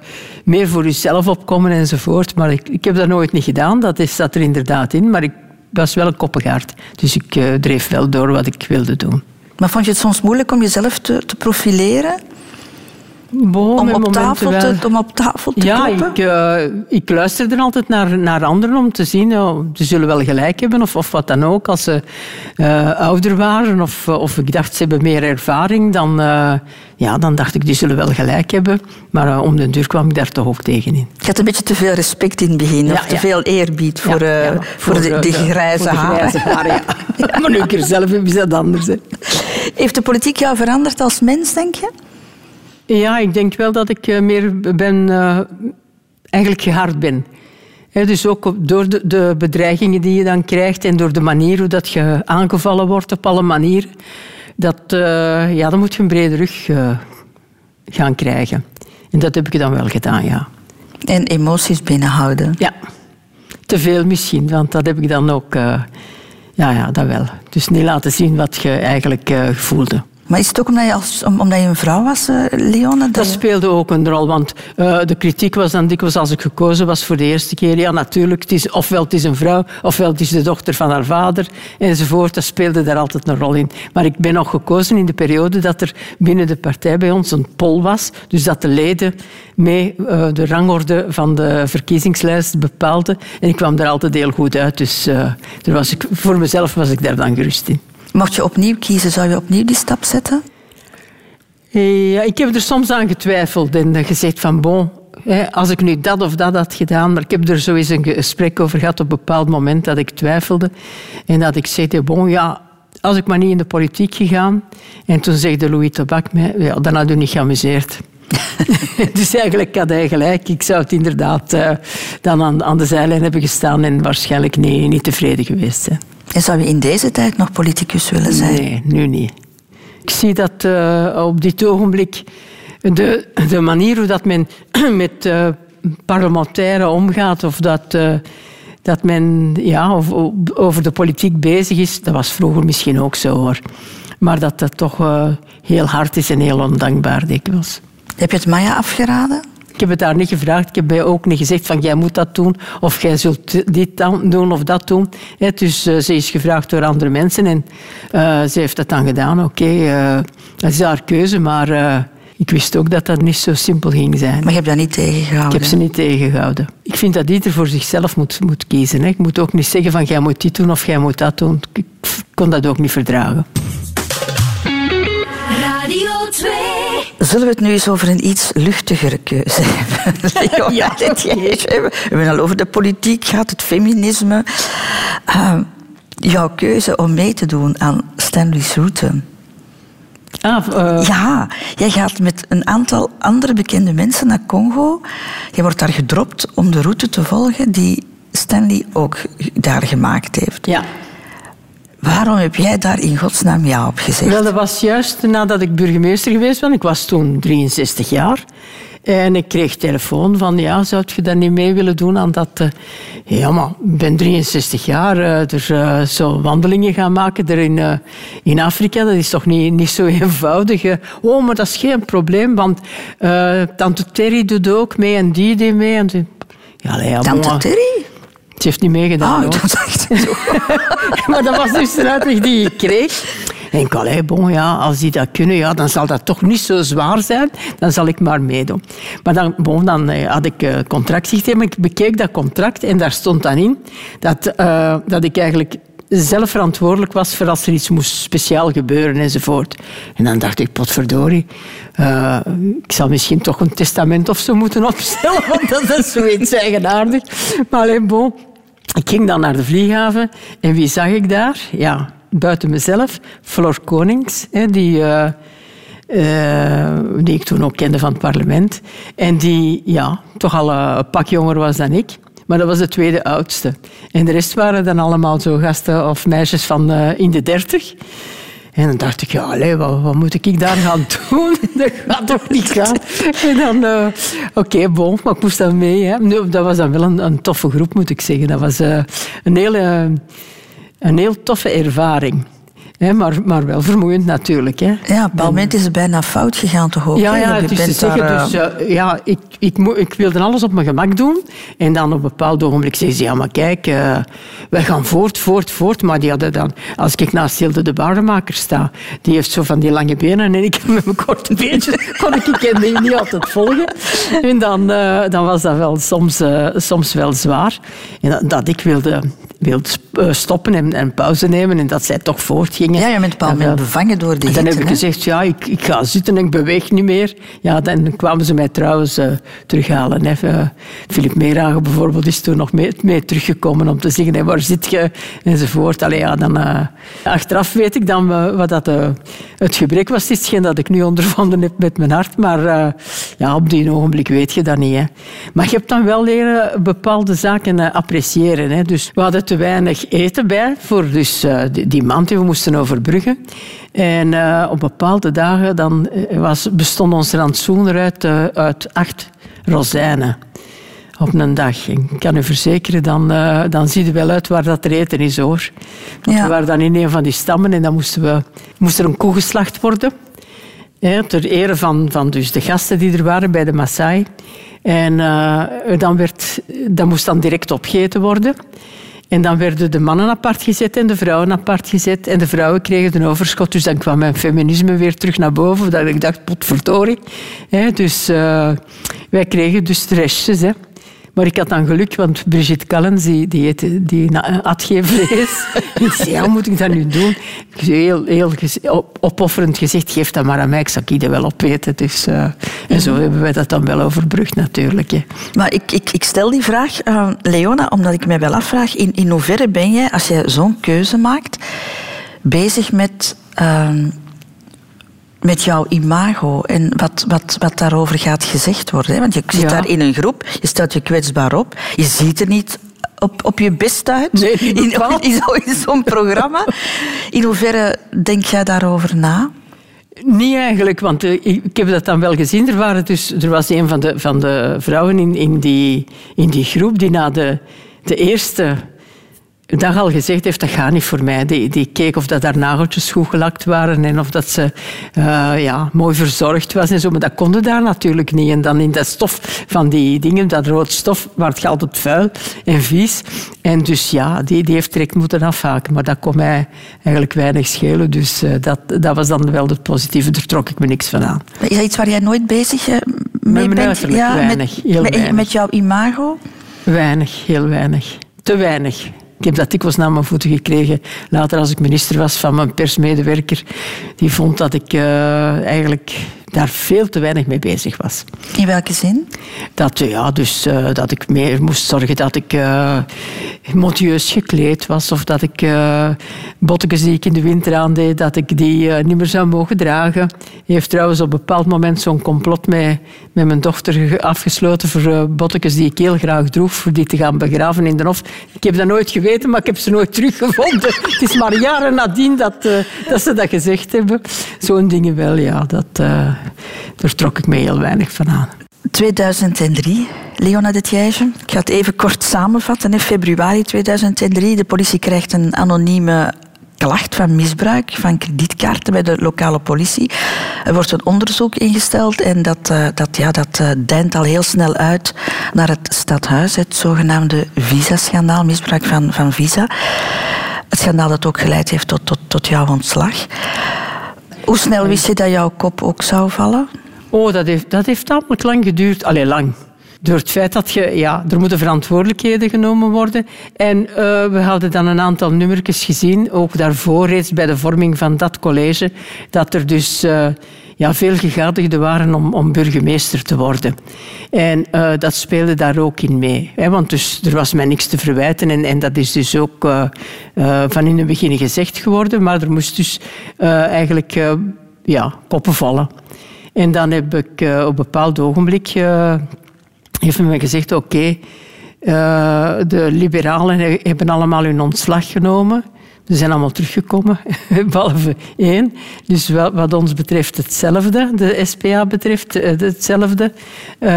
meer voor jezelf opkomen enzovoort. Maar ik, ik heb dat nooit niet gedaan, dat is, zat er inderdaad in. Maar ik was wel een koppengaard. Dus ik eh, dreef wel door wat ik wilde doen. Maar vond je het soms moeilijk om jezelf te, te profileren? Om op, tafel te, om op tafel te Ja, kloppen? ik, eh, ik luisterde altijd naar, naar anderen om te zien, oh, ze zullen wel gelijk hebben of, of wat dan ook. Als ze eh, ouder waren of, of ik dacht ze hebben meer ervaring, dan, eh, ja, dan dacht ik die zullen wel gelijk hebben. Maar eh, om den duur kwam ik daar toch ook tegen in. Je had een beetje te veel respect in het begin, Ja, of te ja. veel eerbied voor, Ja, eh, ja, voor, de, eh, de grijze voor de haren. ja. Maar nu ik er zelf heb, is dat anders. Hè. Heeft de politiek jou veranderd als mens, denk je? Ja, ik denk wel dat ik eh, meer ben, eh, eigenlijk gehard ben. Hè, dus ook door de, de bedreigingen die je dan krijgt en door de manier hoe dat je aangevallen wordt op alle manieren, dat, eh, ja, dan moet je een brede rug gaan krijgen. En dat heb ik dan wel gedaan, ja. En emoties binnenhouden. Ja, te veel misschien, want dat heb ik dan ook... ja, ja, dat wel. Dus niet laten zien wat je eigenlijk voelde. Maar is het ook omdat je, als, om- omdat je een vrouw was, eh, Leone? Dat speelde ook een rol, want eh, de kritiek was dan dikwijls als ik gekozen was voor de eerste keer. Ja, natuurlijk, het is, ofwel het is een vrouw, ofwel het is de dochter van haar vader, enzovoort. Dat speelde daar altijd een rol in. Maar ik ben nog gekozen in de periode dat er binnen de partij bij ons een poll was. Dus dat de leden mee eh, de rangorde van de verkiezingslijst bepaalden. En ik kwam daar altijd heel goed uit. Dus daar was ik, voor mezelf was ik daar dan gerust in. Mocht je opnieuw kiezen, zou je opnieuw die stap zetten? Ja, ik heb er soms aan getwijfeld en gezegd van bon, als ik nu dat of dat had gedaan, maar ik heb er zo eens een gesprek over gehad op een bepaald moment dat ik twijfelde en dat ik zei, bon ja, als ik maar niet in de politiek gegaan. En toen zegde Louis Tabak mij, ja, dan had u niet geamuseerd. dus eigenlijk had hij gelijk. Ik zou het inderdaad eh, dan aan, aan de zijlijn hebben gestaan en waarschijnlijk niet, niet tevreden geweest zijn. En zou je in deze tijd nog politicus willen zijn? Nee, nu niet. Ik zie dat eh, op dit ogenblik de, de manier hoe dat men met eh parlementaire omgaat of dat, eh, dat men ja, of, over de politiek bezig is, dat was vroeger misschien ook zo hoor. Maar dat dat toch heel hard is en heel ondankbaar dikwijls. Heb je het Maya afgeraden? Ik heb het daar niet gevraagd. Ik heb bij ook niet gezegd van jij moet dat doen of jij zult dit dan doen of dat doen. Dus eh, ze is gevraagd door andere mensen en eh, ze heeft dat dan gedaan. Oké, eh, dat is haar keuze, maar ik wist ook dat dat niet zo simpel ging zijn. Maar je hebt dat niet tegengehouden? Ik heb ze niet tegengehouden. Ik vind dat ieder voor zichzelf moet, moet kiezen. Hè. Ik moet ook niet zeggen van jij moet dit doen of jij moet dat doen. Ik kon dat ook niet verdragen. Zullen we het nu eens over een iets luchtigere keuze hebben? ja, We hebben al over de politiek gehad, het feminisme. Uh, jouw keuze om mee te doen aan Stanley's route. Ah, uh... Ja, jij gaat met een aantal andere bekende mensen naar Congo. Je wordt daar gedropt om de route te volgen die Stanley ook daar gemaakt heeft. Ja. Waarom heb jij daar in godsnaam ja op gezegd? Wel, dat was juist nadat ik burgemeester geweest ben. Ik was toen 63 jaar. En ik kreeg telefoon van, ja, zou je dat niet mee willen doen aan dat... Uh, ja, maar ik ben 63 jaar, uh, er uh, zo wandelingen gaan maken er in, in Afrika. Dat is toch niet, niet zo eenvoudig. oh, maar dat is geen probleem, want tante Terry doet ook mee en die deed mee. En die... ja, tante Terry? Ze heeft niet meegedaan. Oh, dat dacht ik zo. maar dat was dus de uitleg die ik kreeg. En ik allee, bon, ja, als die dat kunnen, ja, dan zal dat toch niet zo zwaar zijn. Dan zal ik maar meedoen. Maar dan, bon, dan eh, had ik uh, contract gegeven. Ik bekeek dat contract en daar stond dan in dat, uh, dat ik eigenlijk zelf verantwoordelijk was voor als er iets moest speciaal gebeuren enzovoort. En dan dacht ik, potverdorie, uh, ik zal misschien toch een testament of zo moeten opstellen, want dat is zoiets eigenaardig. Maar alleen, bon, ik ging dan naar de vlieghaven en wie zag ik daar? Ja, buiten mezelf, Flor Konings, die, uh, uh, die ik toen ook kende van het parlement. En die ja, toch al een pak jonger was dan ik. Maar dat was de tweede oudste. En de rest waren dan allemaal zo gasten of meisjes van in de dertig. En dan dacht ik, ja, allee, wat, wat, moet ik daar gaan doen? Dat gaat toch niet gaan? En dan, uh, oké, okay, bon, maar ik moest dan mee. Hè. Dat was dan wel een, een toffe groep, moet ik zeggen. Dat was uh, een, hele, een heel toffe ervaring. Maar, maar wel vermoeiend natuurlijk. Hè. Ja, op bepaald moment is het bijna fout gegaan toch ook? Ja, ja is te zeggen. daar, Dus, uh, ja, ik, ik, ik wilde alles op mijn gemak doen. En dan op een bepaald ogenblik zei ze... Ja, maar kijk, uh, wij gaan voort, voort, voort. Maar die hadden dan... Als ik naast Hilde de Baardenmaker sta... Die heeft zo van die lange benen. En ik met mijn korte beentjes... kon ik die niet altijd volgen. En dan, uh, dan was dat wel soms, soms wel zwaar. En dat, dat ik wilde, wilde stoppen en, en pauze nemen. En dat zij toch voortgingen. Ja, je bent bepaald moment bevangen door die En dan hitte, heb ik gezegd, ja, ik, ik ga zitten en ik beweeg niet meer. Ja, dan kwamen ze mij trouwens uh, terughalen. Hè. Uh, Philip Meerhagen bijvoorbeeld is toen nog mee, mee teruggekomen om te zeggen, hey, waar zit je? Enzovoort. Allee, ja, dan, uh, achteraf weet ik dan wat dat, het gebrek was. Het is hetgeen dat ik nu ondervonden heb met mijn hart. Maar ja, op die ogenblik weet je dat niet. Hè. Maar je hebt dan wel leren bepaalde zaken appreciëren. Hè. Dus we hadden te weinig eten bij voor dus, die, die maand die we moesten overbruggen. En uh, op bepaalde dagen dan was, bestond ons rantsoen uit, uh, uit acht rozijnen. op een dag. Ik kan u verzekeren, dan, uh, dan zie je wel uit waar dat er eten is hoor. Want Ja. We waren dan in een van die stammen en dan moesten we, moest er een koe geslacht worden. Ja, ter ere van, van dus de gasten die er waren bij de Maasai. En eh, dan, werd, dat moest dan direct opgegeten worden. En dan werden de mannen apart gezet en de vrouwen apart gezet. En de vrouwen kregen een overschot. Dus dan kwam mijn feminisme weer terug naar boven. Dat ik dacht, potverdorie. Dus eh, wij kregen dus de restjes. Hè. Maar ik had dan geluk, want Brigitte Callens, die, die, eet- die geen vlees. ik zei, ja, hoe moet ik dat nu doen? Ik zei, heel, heel op- opofferend gezegd, geef dat maar aan mij, ik zal die wel opeten. Dus, eh, en zo hebben wij dat dan wel overbrugd natuurlijk. Hè. Maar ik, ik, ik stel die vraag, eh, Leona, omdat ik mij wel afvraag... In, in hoeverre ben jij, als jij zo'n keuze maakt... bezig met, ehm, met jouw imago en wat, wat, wat daarover gaat gezegd worden? Hè? Want je zit Ja. daar in een groep, je stelt je kwetsbaar op... je ziet er niet op, op je best uit Nee, in, in, in zo'n programma. In hoeverre denk jij daarover na? Niet eigenlijk, want eh, ik, ik heb dat dan wel gezien. Er, waren dus, er was een van de, van de vrouwen in, in, die, in die groep die na de, de eerste dag al gezegd heeft, dat gaat niet voor mij. Die, die keek of dat haar nageltjes goed gelakt waren en of dat ze eh, ja, mooi verzorgd was en zo. Maar dat konden daar natuurlijk niet. En dan in dat stof van die dingen, dat rood stof, werd het altijd vuil en vies. En dus ja, die, die heeft direct moeten afhaken. Maar dat kon mij eigenlijk weinig schelen. Dus eh, dat, dat was dan wel het positieve. Daar trok ik me niks van aan. Is dat iets waar jij nooit bezig eh, mee bent? uiterlijk weinig, met, heel met, weinig. met jouw imago? Weinig, heel weinig. Te weinig. Ik heb dat dikwijls naar mijn voeten gekregen. Later, als ik minister was, van mijn persmedewerker. Die vond dat ik eh, eigenlijk daar veel te weinig mee bezig was. In welke zin? Dat, eh, ja, dus, eh, dat ik meer moest zorgen dat ik eh modieus gekleed was. Of dat ik uh, bottekens die ik in de winter aandeed, dat ik die niet meer zou mogen dragen. Hij heeft trouwens op een bepaald moment zo'n complot met, met mijn dochter ge- afgesloten voor uh, bottekens die ik heel graag droeg, voor die te gaan begraven in de hof. Ik heb dat nooit geweten, maar ik heb ze nooit teruggevonden. Het is maar jaren nadien dat, dat ze dat gezegd hebben. Zo'n dingen wel, ja. Dat, daar trok ik me heel weinig van aan. 2003, Leona de Thijge. Ik ga het even kort samenvatten. In februari 2003, de politie krijgt een anonieme klacht van misbruik van kredietkaarten bij de lokale politie. Er wordt een onderzoek ingesteld en dat, uh, dat, ja, dat uh, deint al heel snel uit naar het stadhuis, het zogenaamde visa-schandaal, misbruik van, van visa. Het schandaal dat ook geleid heeft tot, tot, tot jouw ontslag. Hoe snel wist je dat jouw kop ook zou vallen? Oh, dat heeft, dat heeft tamelijk lang geduurd. Allee, lang. Door het feit dat je, ja, er moeten verantwoordelijkheden genomen worden. En uh, we hadden dan een aantal nummertjes gezien, ook daarvoor reeds bij de vorming van dat college, dat er dus uh, ja, veel gegadigden waren om, om burgemeester te worden. En uh, dat speelde daar ook in mee. Hè, want dus, er was mij niks te verwijten en, en dat is dus ook van in het begin gezegd geworden. Maar er moest dus eigenlijk ja, koppen vallen. En dan heb ik uh, op een bepaald ogenblik uh, heeft men gezegd: oké, uh, de liberalen hebben allemaal hun ontslag genomen. Ze zijn allemaal teruggekomen, behalve één. Dus wat, ons betreft hetzelfde, de SPA betreft hetzelfde. Uh,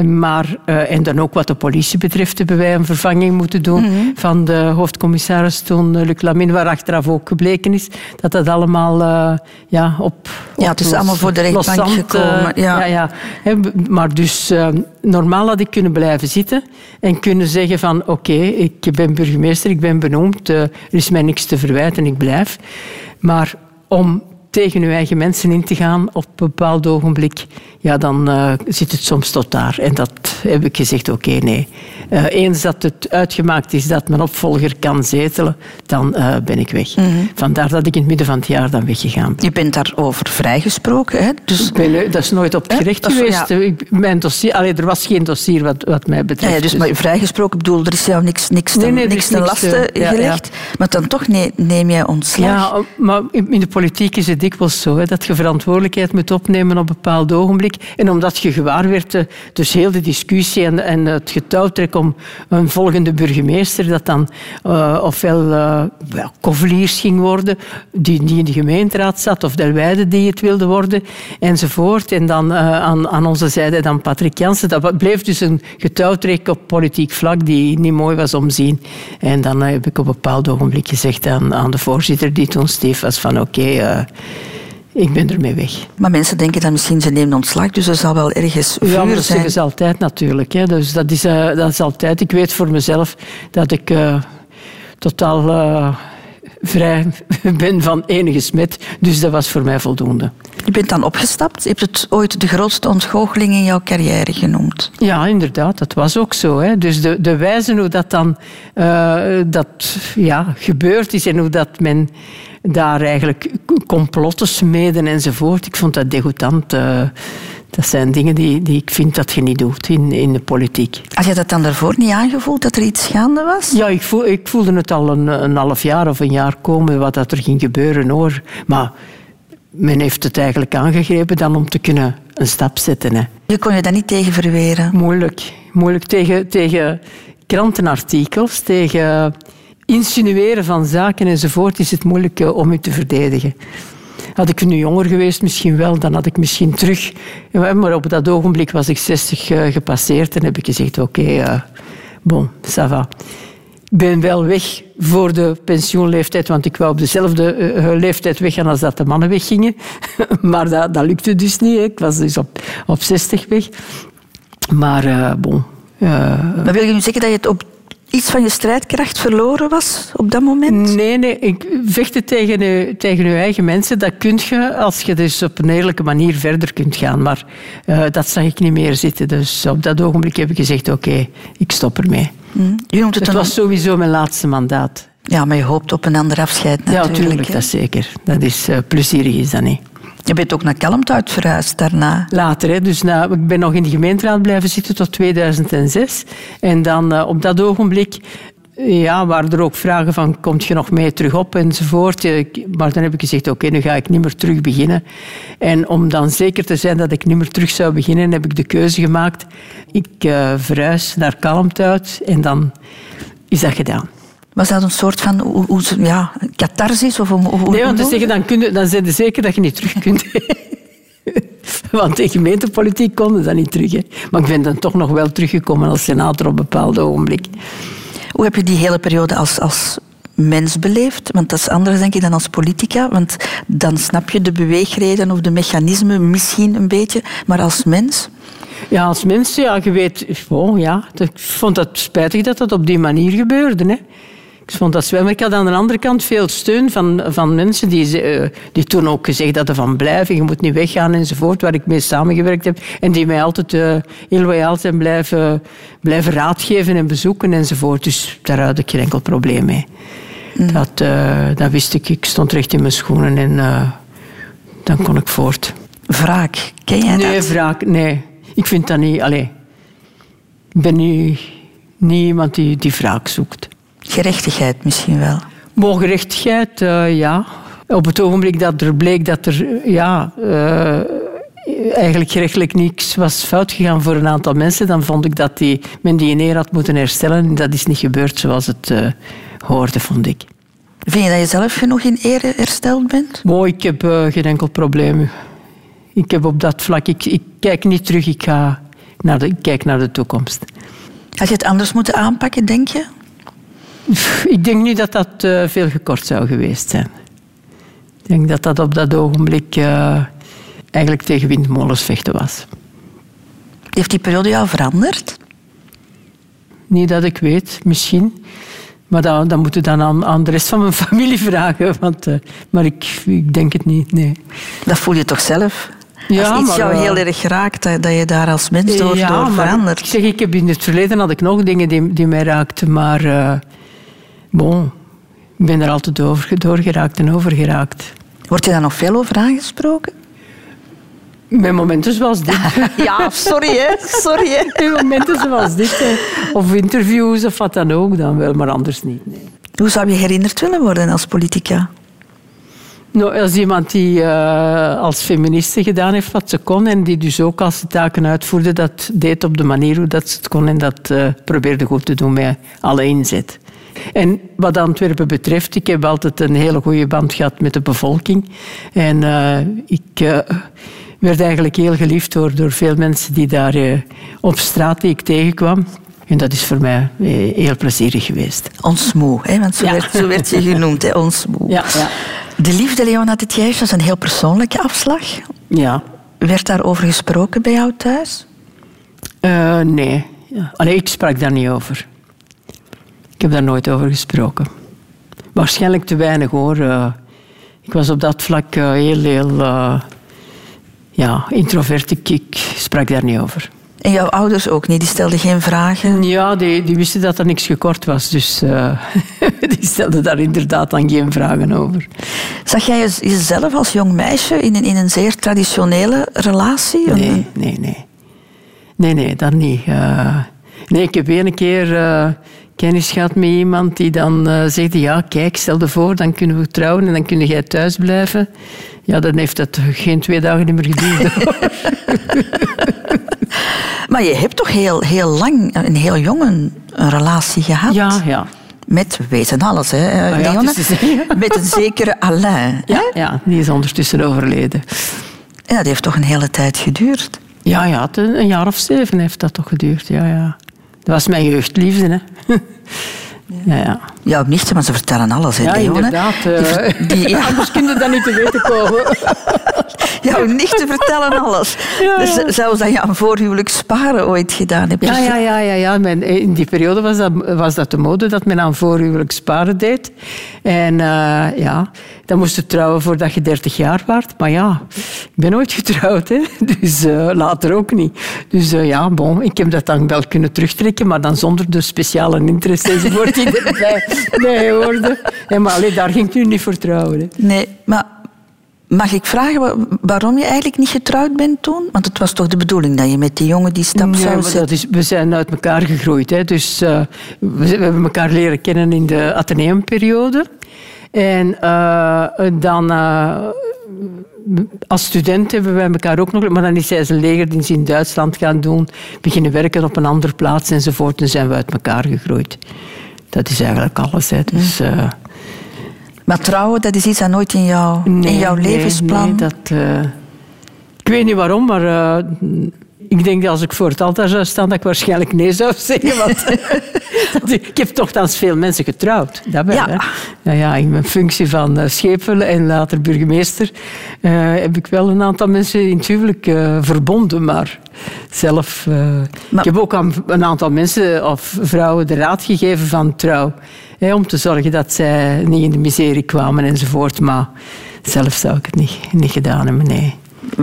maar, uh, en dan ook wat de politie betreft hebben wij een vervanging moeten doen mm-hmm. van de hoofdcommissaris toen, Luc Lamin, waar achteraf ook gebleken is dat dat allemaal uh, ja, op, Ja, het is los, allemaal voor de rechtbank gekomen. ja. Ja, maar dus normaal had ik kunnen blijven zitten en kunnen zeggen van oké, okay, ik ben burgemeester, ik ben benoemd, er is mij niks te verwijten, ik blijf. Maar om tegen uw eigen mensen in te gaan op een bepaald ogenblik, ja, dan uh, zit het soms tot daar. En dat heb ik gezegd, oké, nee. Uh, eens dat het uitgemaakt is dat mijn opvolger kan zetelen, dan uh, ben ik weg. Mm-hmm. Vandaar dat ik in het midden van het jaar dan weggegaan ben. Je bent daarover vrijgesproken, hè? Dus... Ben, dat is nooit op het gerecht eh? geweest. Ja. Mijn dossier, allee, er was geen dossier wat, wat mij betreft. Ja, dus, dus, maar vrijgesproken, bedoel, er is jou niks, niks, nee, nee, niks ten laste ja, gelegd. Maar dan toch nee, neem jij ontslag. Ja, maar in de politiek is het dikwijls zo, hè, dat je verantwoordelijkheid moet opnemen op een bepaald ogenblik. En omdat je gewaar werd, eh, dus heel de discussie en, en het getouwtrek om een volgende burgemeester, dat dan uh, ofwel uh, well, Koveliers ging worden, die, die in de gemeenteraad zat, of Delwijde die het wilde worden, enzovoort. En dan aan, aan onze zijde dan Patrick Jansen. Dat bleef dus een getouwtrek op politiek vlak die niet mooi was om zien. En dan heb ik op een bepaald ogenblik gezegd aan, aan de voorzitter, die toen Steve was, van oké, ik ben ermee weg. Maar mensen denken dan misschien ze nemen ontslag, dus er zal wel ergens vuur ja, dat zijn. zeggen ze altijd natuurlijk. Hè. Dus dat is, uh, dat is altijd. Ik weet voor mezelf dat ik uh, totaal uh, vrij ben van enige smet. Dus dat was voor mij voldoende. Je bent dan opgestapt. Je hebt het ooit de grootste ontgoocheling in jouw carrière genoemd. Ja, inderdaad. Dat was ook zo. Hè. Dus de, de wijze hoe dat dan dat, ja, gebeurd is en hoe dat men daar eigenlijk complotten smeden enzovoort. Ik vond dat degoutant. Uh, dat zijn dingen die, die ik vind dat je niet doet in, in de politiek. Had je dat dan daarvoor niet aangevoeld, dat er iets gaande was? Ja, ik, voel, ik voelde het al een, een half jaar of een jaar komen, wat dat er ging gebeuren hoor. Maar men heeft het eigenlijk aangegrepen dan om te kunnen een stap zetten. Hè. Je kon je daar niet tegen verweren? Moeilijk. Moeilijk tegen, tegen krantenartikels, tegen insinueren van zaken enzovoort is het moeilijk eh, om u te verdedigen. Had ik nu jonger geweest, misschien wel, dan had ik misschien terug. Maar op dat ogenblik was ik 60 eh, gepasseerd en heb ik gezegd: oké, okay, uh, bon, ça va. Ik ben wel weg voor de pensioenleeftijd, want ik wou op dezelfde uh, leeftijd weggaan als dat de mannen weggingen. maar dat, dat lukte dus niet. Ik was dus op, op 60 weg. Maar uh, bon. maar wil je nu zeggen dat je het op iets van je strijdkracht verloren was op dat moment? Nee, nee. Ik vechten tegen je, tegen je eigen mensen, dat kun je als je dus op een eerlijke manier verder kunt gaan. Maar uh, dat zag ik niet meer zitten. Dus op dat ogenblik heb ik gezegd, oké, okay, ik stop ermee. Mm. Je noemt het, het was sowieso mijn laatste mandaat. Ja, maar je hoopt op een ander afscheid natuurlijk. Ja, natuurlijk, dat zeker. Dat is uh, plezierig, is dat niet. Je bent ook naar Kalmthout verhuisd daarna. Later, hè. Dus ik ben nog in de gemeenteraad blijven zitten tot 2006. En dan uh, op dat ogenblik ja, waren er ook vragen van, komt je nog mee terug op enzovoort. Maar dan heb ik gezegd, oké, nu ga ik niet meer terug beginnen. En om dan zeker te zijn dat ik niet meer terug zou beginnen, heb ik de keuze gemaakt. Ik uh, verhuis naar Kalmthout en dan is dat gedaan. Was dat een soort van hoe, hoe, ja, catharsis? Of, hoe, nee, want te zeggen, dan, kun je, dan zijn ze zeker dat je niet terug kunt. want in gemeentepolitiek konden dat niet terug. Hè. Maar ik ben dan toch nog wel teruggekomen als senator op een bepaald ogenblik. Hoe heb je die hele periode als, als mens beleefd? Want dat is anders, denk ik, dan als politica. Want dan snap je de beweegreden of de mechanismen misschien een beetje. Maar als mens? Ja, als mens, ja, je weet... Oh, ja, ik vond het spijtig dat dat op die manier gebeurde. Hè. Ik vond dat zwemmen. Ik had aan de andere kant veel steun van, van mensen die, uh, die toen ook gezegd hadden van blijven, je moet niet weggaan enzovoort, waar ik mee samengewerkt heb. En die mij altijd uh, heel loyaal zijn blijven, blijven raadgeven en bezoeken enzovoort. Dus daar had ik geen enkel probleem mee. Mm. Dat, uh, dat wist ik. Ik stond recht in mijn schoenen en dan kon ik voort. Wraak, ken jij dat? Nee, wraak, nee. Ik vind dat niet... Allee, ik ben niet, niet iemand die, die wraak zoekt. Gerechtigheid misschien wel? Maar gerechtigheid, uh, ja. Op het ogenblik dat er bleek dat er ja, uh, eigenlijk gerechtelijk niks was fout gegaan voor een aantal mensen, dan vond ik dat die, men die in eer had moeten herstellen. En dat is niet gebeurd zoals het uh, hoorde, vond ik. Vind je dat je zelf genoeg in ere hersteld bent? Mooi, ik heb geen enkel probleem. Ik heb op dat vlak... Ik, ik kijk niet terug, ik, ga naar de, ik kijk naar de toekomst. Had je het anders moeten aanpakken, denk je? Ik denk niet dat dat uh, veel gekort zou geweest zijn. Ik denk dat dat op dat ogenblik uh, eigenlijk tegen windmolens vechten was. Heeft die periode jou veranderd? Niet dat ik weet, misschien. Maar dan, dan moet je dan aan, aan de rest van mijn familie vragen. Want, uh, maar ik, ik denk het niet, nee. Dat voel je toch zelf? Ja, Als iets maar, jou heel erg raakt, dat je daar als mens door, ja, door verandert. Ik zeg, ik heb in het verleden had ik nog dingen die, die mij raakten, maar bon, ik ben er altijd over, doorgeraakt en overgeraakt. Word je daar nog veel over aangesproken? Met momenten zoals dit. ja, sorry hè. Sorry hè. Met momenten zoals dit. Hè. Of interviews of wat dan ook dan wel, maar anders niet. Nee. Hoe zou je herinnerd willen worden als politica? Nou, als iemand die eh, als feministe gedaan heeft wat ze kon en die dus ook als ze taken uitvoerde, dat deed op de manier hoe dat ze het kon en dat eh, probeerde goed te doen met alle inzet. En wat Antwerpen betreft, ik heb altijd een hele goede band gehad met de bevolking. En eh, ik eh, werd eigenlijk heel geliefd door, door veel mensen die daar eh, op straat die ik tegenkwam. En dat is voor mij heel plezierig geweest. Ons moe, hè? want zo, Ja. werd, zo werd je genoemd, hè? ons moe. Ja, ja. De liefde, Leona de Thijs, was een heel persoonlijke afslag. Ja. Werd daarover gesproken bij jou thuis? Nee. Ja. Allee, ik sprak daar niet over. Ik heb daar nooit over gesproken. Waarschijnlijk te weinig hoor. Eh, ik was op dat vlak eh, heel, heel eh, ja, introvert. Ik, sprak daar niet over. En jouw ouders ook niet? Die stelden geen vragen? Ja, die, die wisten dat er niks gekort was. Dus die stelden daar inderdaad dan geen vragen over. Zag jij je- jezelf als jong meisje in een, in een zeer traditionele relatie? Nee, nee, nee. Nee, nee, dat niet. Nee, ik heb één keer kennis gehad met iemand die dan eh zegt... Ja, kijk, stel je voor, dan kunnen we trouwen en dan kun jij thuis blijven. Ja, dan heeft dat geen twee dagen meer geduurd. Maar je hebt toch heel, heel lang, een heel jong een, relatie gehad? ja, ja. Met, we weten alles, hè, ja, zeggen. Met een zekere Alain. Ja, ja, die is ondertussen overleden. Ja, dat heeft toch een hele tijd geduurd. Ja, ja, een jaar of zeven heeft dat toch geduurd. Ja, ja. Dat was mijn jeugdliefde, hè. Ja, ja. Jouw nichtje, maar ze vertellen alles, hè, Ja, inderdaad. Die eh, die- ja. Anders kun je dat niet te weten komen. Jouw nichten vertellen alles. Ja, Dus zelfs dat je aan voorhuwelijk sparen ooit gedaan hebt. Ja, ja, ja, ja, ja. In die periode was dat, was dat de mode dat men aan voorhuwelijk sparen deed. En eh, ja, dan moest je trouwen voordat je 30 jaar werd. Maar ja, ik ben nooit getrouwd, hè. Dus eh, later ook niet. Dus eh, ja, bon, ik heb dat dan wel kunnen terugtrekken, maar dan zonder de speciale interesse enzovoort die bij hoorde. En maar allee, daar ging nu niet voor trouwen. Nee, maar mag ik vragen wa- waarom je eigenlijk niet getrouwd bent toen? Want het was toch de bedoeling dat je met die jongen die stap zou zetten? is, we zijn uit elkaar gegroeid. Hè. Dus, eh, we, we hebben elkaar leren kennen in de ateneumperiode. En eh, dan... eh, als student hebben wij elkaar ook nog... Maar dan is hij zijn legerdienst in Duitsland gaan doen. Beginnen werken op een andere plaats enzovoort. En zijn we uit elkaar gegroeid. Dat is eigenlijk alles. Hè. Dus, eh, Maar trouwen, dat is iets dat nooit in, jou, in jouw nee, levensplan... Nee, dat, eh, ik weet niet waarom, maar eh, ik denk dat als ik voor het altaar zou staan, dat ik waarschijnlijk nee zou zeggen. Want ik heb toch dan veel mensen getrouwd. Dat Ja. hè. Ja, ja, in mijn functie van uh, schepelen en later burgemeester eh, heb ik wel een aantal mensen in het huwelijk eh, verbonden, maar zelf... eh, Ik heb ook aan een aantal mensen of vrouwen de raad gegeven van trouw. Hè, om te zorgen dat zij niet in de miserie kwamen enzovoort. Maar zelf zou ik het niet, niet gedaan hebben, nee.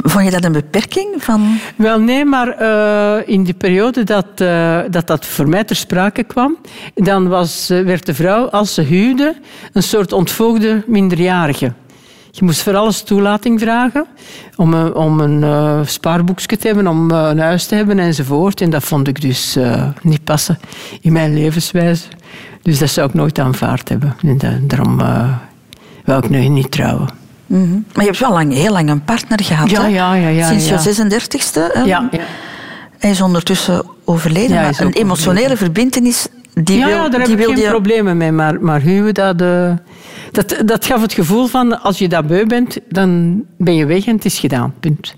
Vond je dat een beperking? Van... Wel, nee, maar eh, in de periode dat, eh, dat dat voor mij ter sprake kwam, dan was, eh, werd de vrouw, als ze huwde, een soort ontvoogde minderjarige. Je moest voor alles toelating vragen om, een- om een spaarboekje te hebben, om een huis te hebben enzovoort. En dat vond ik dus niet passen in mijn levenswijze. Dus dat zou ik nooit aanvaard hebben. En da- daarom wou ik nu niet trouwen. Mhm. Maar je hebt wel lang, heel lang een partner gehad, Ja, hè? ja, ja, ja, Sinds ja. je 36e. hè? Ja, ja. Hij is ondertussen overleden. Ja, maar een emotionele overleden. verbintenis, die ja, wil, ja, daar heb die ik wilde geen je... problemen mee. Maar, maar huwen, dat, eh, dat, dat gaf het gevoel van... als je dat beu bent, dan ben je weg en het is gedaan. Punt.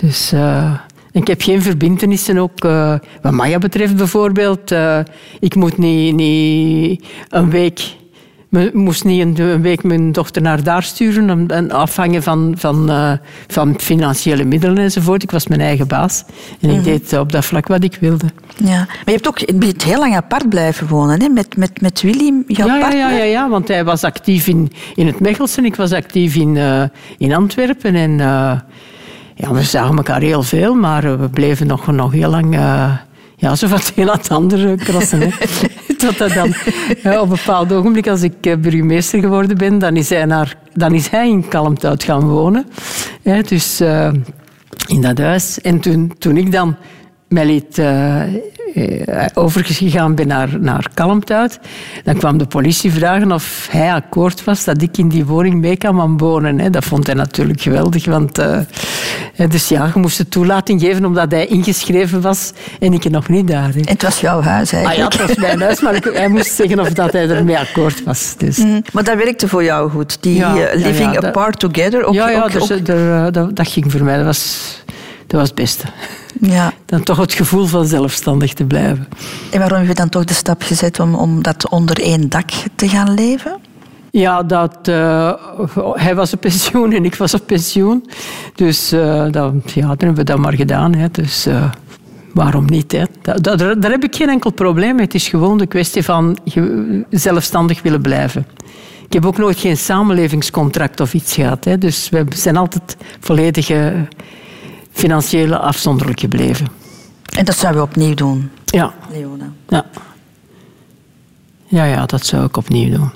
Dus... eh, ik heb geen verbintenissen ook. eh, wat Maya betreft bijvoorbeeld. eh, ik moet niet, niet een week... me- moest niet een, week mijn dochter naar daar sturen. En afhangen van, van, eh, van financiële middelen enzovoort. Ik was mijn eigen baas. En ik Mhm. deed op dat vlak wat ik wilde. Ja. Maar je hebt ook je bent heel lang apart blijven wonen, hè? Met, met, met Willy, jouw ja, ja, partner. ja, ja, ja, want hij was actief in, in het Mechelsen. Ik was actief in, in Antwerpen. En ja, we zagen elkaar heel veel, maar eh, we bleven nog, nog heel lang... eh, ja, zo van het een het andere crossen. hè. Totdat dan op een bepaald ogenblik, als ik eh, burgemeester geworden ben, dan is hij, naar, dan is hij in Kalmthout gaan wonen. Dus eh, in dat huis. En toen, toen ik dan mij liet, eh, eh, overgegaan ben naar, naar Kalmthout. Dan kwam de politie vragen of hij akkoord was dat ik in die woning mee kan wonen. Dat vond hij natuurlijk geweldig, want... eh, dus ja, je moest de toelating geven omdat hij ingeschreven was en ik er nog niet daar. het was jouw huis Ah ja, eigenlijk. het was mijn huis, maar hij moest zeggen of dat hij ermee akkoord was. Dus. Mm, Maar dat werkte voor jou goed. Die Ja, eh, living ja, dat- apart together. Ook, ja, ja ook- dus, ook- er, dat, dat ging voor mij. Dat was, dat was het beste. Ja. Dan toch het gevoel van zelfstandig te blijven. En waarom heb je dan toch de stap gezet om, om dat onder één dak te gaan leven? Ja, dat, eh, hij was op pensioen en ik was op pensioen. Dus eh, dat, ja, dan hebben we dat maar gedaan. Hè. Dus eh, waarom niet? Hè? Dat, dat- daar, daar heb ik geen enkel probleem mee. Het is gewoon de kwestie van zelfstandig willen blijven. Ik heb ook nooit geen samenlevingscontract of iets gehad. Hè. Dus we zijn altijd volledig financieel afzonderlijk gebleven. En dat zou je opnieuw doen, Ja, Leona. ja. Ja, ja, dat zou ik opnieuw doen.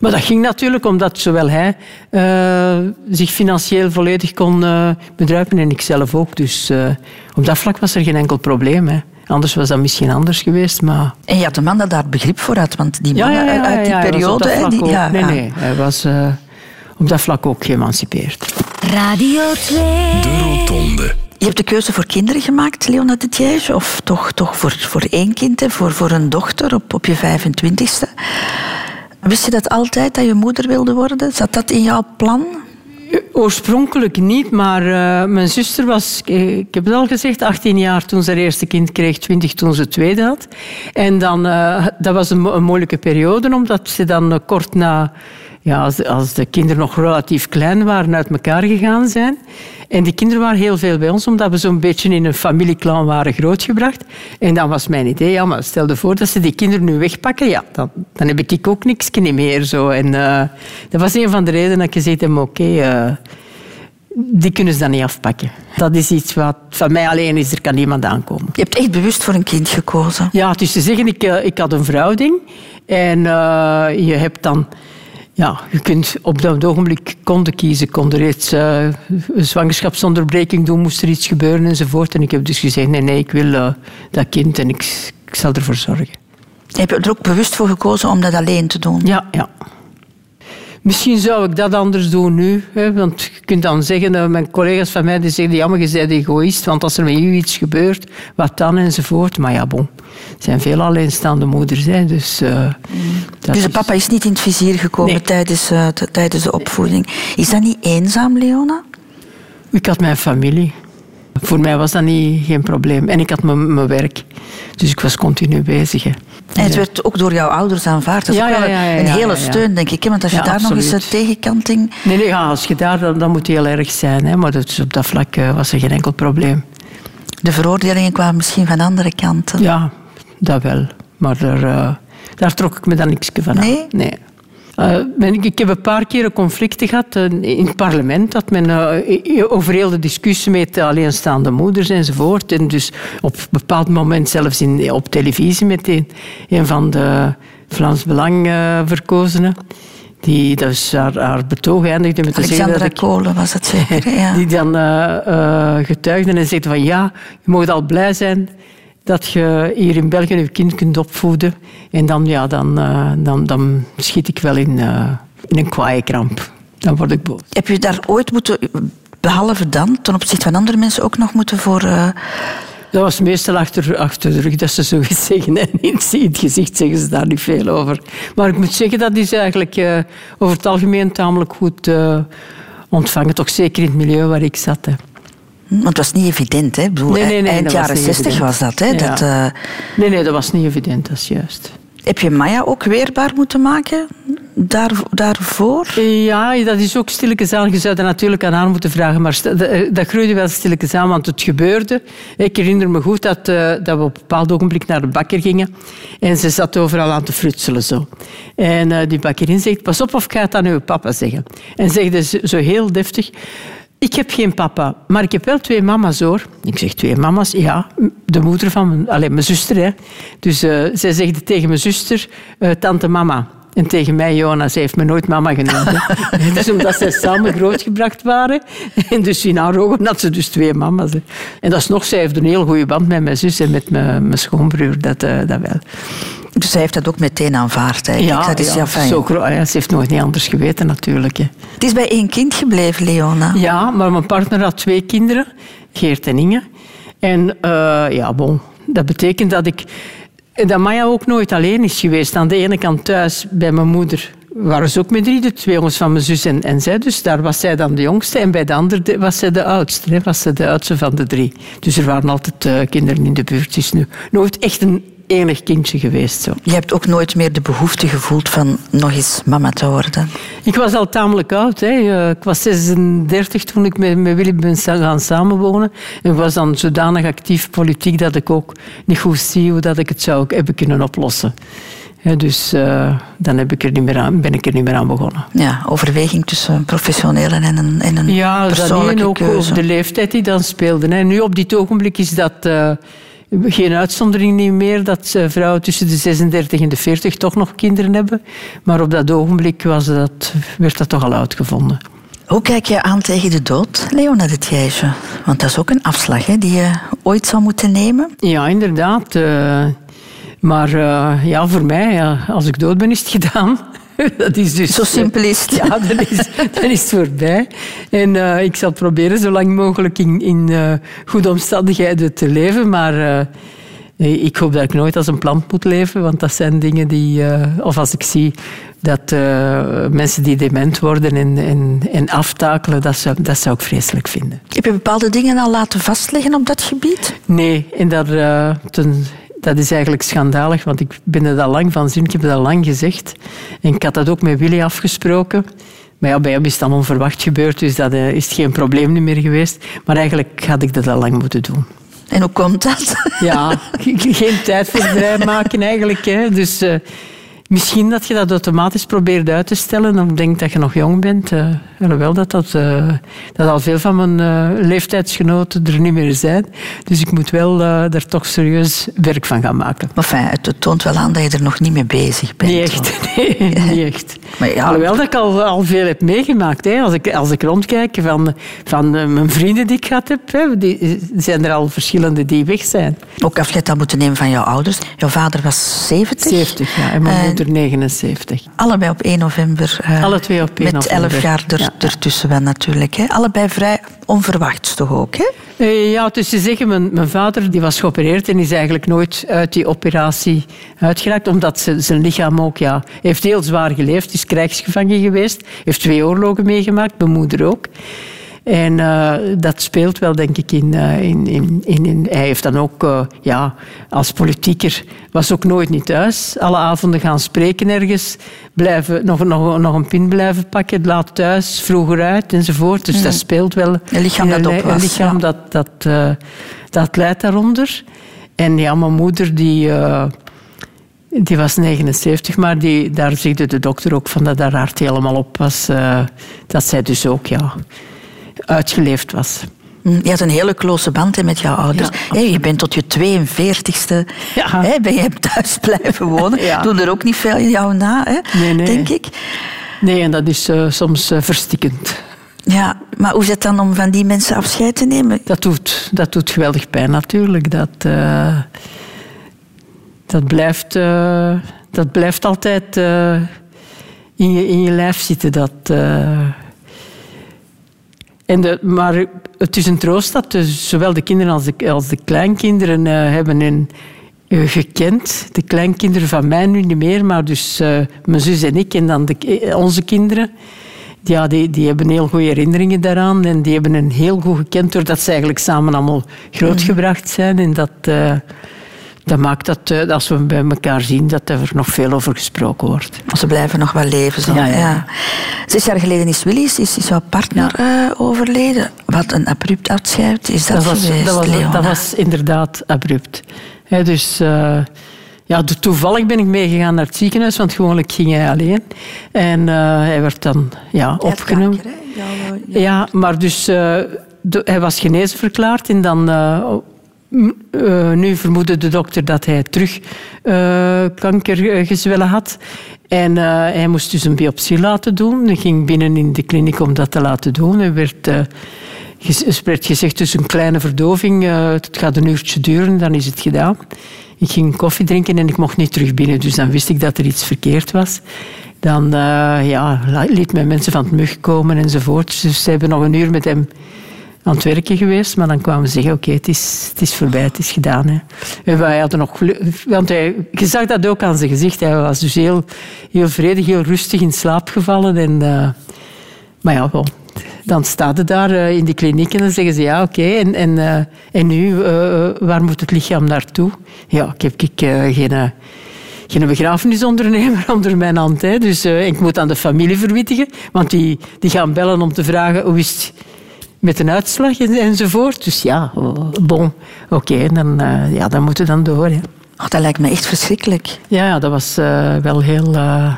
Maar dat ging natuurlijk omdat zowel hij eh, zich financieel volledig kon eh, bedruipen en ik zelf ook. Dus eh, op dat vlak was er geen enkel probleem. Hè. Anders was dat misschien anders geweest, maar... En je had een man dat daar begrip voor had, want die Ja, mannen ja, ja, uit die hij periode... die, ook- nee, nee, hij was op dat vlak ook geëmancipeerd. Radio 2. De Rotonde. Je hebt de keuze voor kinderen gemaakt, Leona de Diège, of toch, toch voor, voor één kind, hè, voor, voor een dochter op, op je 25ste. Wist je dat altijd, dat je moeder wilde worden? Zat dat in jouw plan? Oorspronkelijk niet, maar eh, mijn zuster was, eh, ik heb het al gezegd, 18 jaar toen ze haar eerste kind kreeg, 20 toen ze het tweede had. En dan, eh, dat was een, mo- een moeilijke periode, omdat ze dan eh, kort na, ja, als, de, als de kinderen nog relatief klein waren, uit elkaar gegaan zijn. En die kinderen waren heel veel bij ons, omdat we zo'n beetje in een familieclan waren grootgebracht. En dan was mijn idee, ja, maar stel je voor dat ze die kinderen nu wegpakken, ja, dan, dan heb ik ook niks meer. Zo. En eh, dat was een van de redenen dat ik gezegd heb, oké, eh, die kunnen ze dan niet afpakken. Dat is iets wat van mij alleen is, er kan niemand aankomen. Je hebt echt bewust voor een kind gekozen. Ja, het is te zeggen, ik, eh, ik had een verhouding. En je hebt dan... Ja, je kunt op dat ogenblik konden kiezen. Kon er iets, een zwangerschapsonderbreking doen, moest er iets gebeuren enzovoort. En ik heb dus gezegd, nee, nee, ik wil eh, dat kind en ik, ik zal ervoor zorgen. Heb je er ook bewust voor gekozen om dat alleen te doen? Ja, ja. Misschien zou ik dat anders doen nu. Hè, want je kunt dan zeggen, eh, mijn collega's van mij die zeggen, jammer, je bent egoïst, want als er met u iets gebeurt, wat dan enzovoort. Maar ja, bon, er zijn veel alleenstaande moeders. Hè, dus, eh, dat Dus de papa is niet in het vizier gekomen Nee. tijdens, eh, tijdens de opvoeding. Is dat niet eenzaam, Leona? Ik had mijn familie. Voor mij was dat niet, geen probleem. En ik had mijn, mijn werk. Dus ik was continu bezig. Hè. En het werd ook door jouw ouders aanvaard. Dat is Ja, ook wel ja, ja, ja, een hele steun, denk ik. Want als je daar nog eens een tegenkanting... Nee, nee als je daar, dan, dan moet het heel erg zijn. Hè. Maar op dat vlak eh, was er geen enkel probleem. De veroordelingen kwamen misschien van andere kanten. Ja, dat wel. Maar daar, eh, daar trok ik me dan niks van aan. Nee? nee. Eh, ik heb een paar keren conflicten gehad eh, in het parlement. Dat men eh, over heel de discussie met alleenstaande moeders enzovoort. En dus op een bepaald moment zelfs in, op televisie met een, een van de Vlaams Belang verkozenen. Die dus haar, haar betoog eindigde met te zeggen Alexandra. Kolen was het zeker. Ja. Die dan getuigde en zegt van ja, je mag al blij zijn dat je hier in België je kind kunt opvoeden. En dan, ja, dan, eh, dan, dan schiet ik wel in, eh, in een kwaaie kramp. Dan word ik boos. Heb je daar ooit moeten, behalve dan, ten opzichte van andere mensen, ook nog moeten voor... eh, Dat was meestal achter, achter de rug dat ze zoiets zeggen. En in het gezicht zeggen ze daar niet veel over. Maar ik moet zeggen, dat is eigenlijk over het algemeen tamelijk goed ontvangen. Toch zeker in het milieu waar ik zat. Hè. Want het was niet evident, hè? Bedoel, Nee, nee, nee, eind jaren niet 60 evident. was dat, hè? Ja. Dat, eh, Nee, nee, dat was niet evident, dat is juist. heb je Maya ook weerbaar moeten maken daar, daarvoor? Ja, dat is ook stilletjes aan. Je zou dat natuurlijk aan haar moeten vragen, maar st- dat, groeide wel stilletjes aan, want het gebeurde. Ik herinner me goed dat, eh, dat we op een bepaald ogenblik naar de bakker gingen en ze zat overal aan te frutselen. Zo. En eh, die bakkerin zegt, pas op of ik ga het aan uw papa zeggen. En zegde ze zo heel deftig... Ik heb geen papa, maar ik heb wel twee mama's hoor. Ik zeg twee mama's, ja. De moeder van mijn, allez, mijn zuster. Hè. Dus eh, zij zegt tegen mijn zuster, eh, tante mama. En tegen mij, Jonas, ze heeft me nooit mama genoemd. dus omdat zij samen grootgebracht waren. En dus in haar ogen had ze dus twee mama's. hè. En dat is nog, zij heeft een heel goede band met mijn zus en met mijn, mijn schoonbroer. Dat, eh, dat wel. Dus zij heeft dat ook meteen aanvaard eigenlijk. dat is ja, fijn. zo ja, ze heeft nooit niet anders geweten natuurlijk. Hè. Het is bij één kind gebleven, Leona. Ja, maar mijn partner had twee kinderen, Geert en Inge. En eh, ja, bon, dat betekent dat ik... Dat Maya ook nooit alleen is geweest. Aan de ene kant thuis bij mijn moeder waren ze ook met drie, de twee jongens van mijn zus en, en zij. Dus daar was zij dan de jongste. En bij de andere de- was zij de oudste. Hè, was zij de oudste van de drie. Dus er waren altijd eh, kinderen in de buurt. Is nu nooit echt een enig kindje geweest. Zo. Je hebt ook nooit meer de behoefte gevoeld van nog eens mama te worden. Ik was al tamelijk oud. Hè. Eh, Ik was 36 toen ik met, met Willy ben gaan samenwonen. En ik was dan zodanig actief politiek dat ik ook niet goed zie hoe dat ik het zou hebben kunnen oplossen. Ja, dus eh, dan heb ik er niet meer aan, ben ik er niet meer aan begonnen. Ja, overweging tussen een professionele en een, en een Ja, dat persoonlijke En ook keuze. over de leeftijd die dan speelde. Hè. Nu op dit ogenblik is dat eh, geen uitzondering niet meer dat eh, vrouwen tussen de 36 en de 40 toch nog kinderen hebben. Maar op dat ogenblik was dat, werd dat toch al uitgevonden. Hoe kijk je aan tegen de dood, Leona de Thijsje? Want dat is ook een afslag hè, die je ooit zou moeten nemen. Ja, inderdaad. eh, maar eh, ja, voor mij, ja, als ik dood ben, is het gedaan. Dat is dus, Zo simpel is het. Ja, dan is, dan is het voorbij. En eh, ik zal proberen zo lang mogelijk in, in eh, goede omstandigheden te leven. Maar eh, ik hoop dat ik nooit als een plant moet leven. Want dat zijn dingen die... eh, of als ik zie dat eh, mensen die dement worden en, en, en aftakelen, dat zou, dat zou ik vreselijk vinden. Heb je bepaalde dingen al laten vastleggen op dat gebied? Nee, en dat, eh, ten- dat is eigenlijk schandalig, want ik ben er al lang van zin. Ik heb het al lang gezegd. En ik had dat ook met Willy afgesproken. Maar ja, bij hem is het dan onverwacht gebeurd, dus dat eh, is geen probleem meer geweest. Maar eigenlijk had ik dat al lang moeten doen. En hoe komt dat? Ja, geen tijd voor vrijmaken eigenlijk. Hè. Dus eh, misschien dat je dat automatisch probeert uit te stellen. Dan denk dat je nog jong bent. eh alhoewel dat, dat, eh, dat al veel van mijn eh, leeftijdsgenoten er niet meer zijn. Dus ik moet wel daar toch serieus werk van gaan maken. Maar fijn, het toont wel aan dat je er nog niet mee bezig bent. Niet echt. Nee, niet echt. Maar ja, Alhoewel dat ik al, al veel heb meegemaakt. Hè. Als, ik, als ik rondkijk van, van mijn vrienden die ik gehad heb, hè, die, zijn er al verschillende die weg zijn. Ook afscheid dat moeten nemen van jouw ouders. Jouw vader was 70. 70, ja. En mijn En moeder 79. Allebei op 1 november. eh, Alle twee op 1 Met november. 11 jaar er, Ja. ertussen wel natuurlijk. Hè. Allebei vrij onverwachts toch ook, hè? Eh, Ja, dus te zeggen, mijn, mijn vader die was geopereerd en is eigenlijk nooit uit die operatie uitgeraakt, omdat ze, zijn lichaam ook, ja, heeft heel zwaar geleefd, is krijgsgevangen geweest, heeft twee oorlogen meegemaakt, mijn moeder ook. En eh, dat speelt wel, denk ik, in, eh, in, in, in, in- Hij heeft dan ook, eh, ja, als politieker, was ook nooit niet thuis. Alle avonden gaan spreken ergens, blijven, nog, nog, nog een pin blijven pakken, laat thuis, vroeger uit enzovoort. Dus dat speelt wel. Een lichaam dat li- op was, Een lichaam ja. dat, dat, dat leidt daaronder. En ja, mijn moeder, die, die was 79, maar die, daar zegde de dokter ook van dat haar hart helemaal op was. dat zij dus ook ja, uitgeleefd was. Hm, Je had een hele close band hè, met jouw ouders. Ja, je bent tot je 42ste Ja. hè, ben je thuis blijven wonen. Ja. Doen er ook niet veel jou na, hè, Nee, nee. denk ik. Nee, en dat is eh, soms eh, verstikkend. Ja, maar hoe is het dan om van die mensen afscheid te nemen? Dat doet, dat doet geweldig pijn natuurlijk. Dat, eh, dat, blijft, dat blijft altijd in, je, in je lijf zitten. Dat. En maar het is een troost dat de- zowel de kinderen als de, als de kleinkinderen eh, hebben een, eh, gekend. De kleinkinderen van mij nu niet meer, maar dus eh, mijn zus en ik en dan de, eh, onze kinderen. Ja, die, die hebben heel goede herinneringen daaraan. En die hebben een heel goed gekend doordat ze eigenlijk samen allemaal grootgebracht zijn. En dat, eh, dat maakt dat als we bij elkaar zien, dat er nog veel over gesproken wordt. Ze blijven nog wel leven. Zo. Ja, ja. Zes jaar geleden is Willy, is, is jouw partner eh, overleden. Wat een abrupt afscheid is dat, dat, was, geweest, dat, was, dat was inderdaad abrupt. Hè, dus eh, ja, to- toevallig ben ik meegegaan naar het ziekenhuis, want gewoonlijk ging hij alleen. En eh, hij werd dan ja, opgenomen. kanker, Ja, maar dus de- hij was genezen verklaard en dan eh, nu vermoedde de dokter dat hij terug eh, kankergezwellen had. En eh, hij moest dus een biopsie laten doen. Hij ging binnen in de kliniek om dat te laten doen. Er werd, eh, er gezegd, dus een kleine verdoving. eh, het gaat een uurtje duren, dan is het gedaan. Ik ging koffie drinken en ik mocht niet terug binnen. Dus dan wist ik dat er iets verkeerd was. Dan eh, ja, liet men mensen van het mug komen enzovoort. Dus ze hebben nog een uur met hem aan het werken geweest, maar dan kwamen ze zeggen, oké, het, is, het is voorbij, het is gedaan. Hè. En wij hadden nog want hij, je zag dat ook aan zijn gezicht. Hij was dus heel, heel vredig, heel rustig in slaap gevallen. En, eh, maar ja, dan staat het daar eh, in die kliniek en dan zeggen ze, ja, oké, en, en, eh, en nu, waar moet het lichaam naartoe? Ja, ik heb ik, geen... geen begrafenisondernemer onder mijn hand. Hè. Dus ik moet aan de familie verwittigen. Want die, die gaan bellen om te vragen hoe is het met een uitslag en, enzovoort. Dus ja, bon, oké, dan, eh, ja, dan moeten we dan door. Hè. Oh, dat lijkt me echt verschrikkelijk. Ja, dat was eh, wel heel, eh,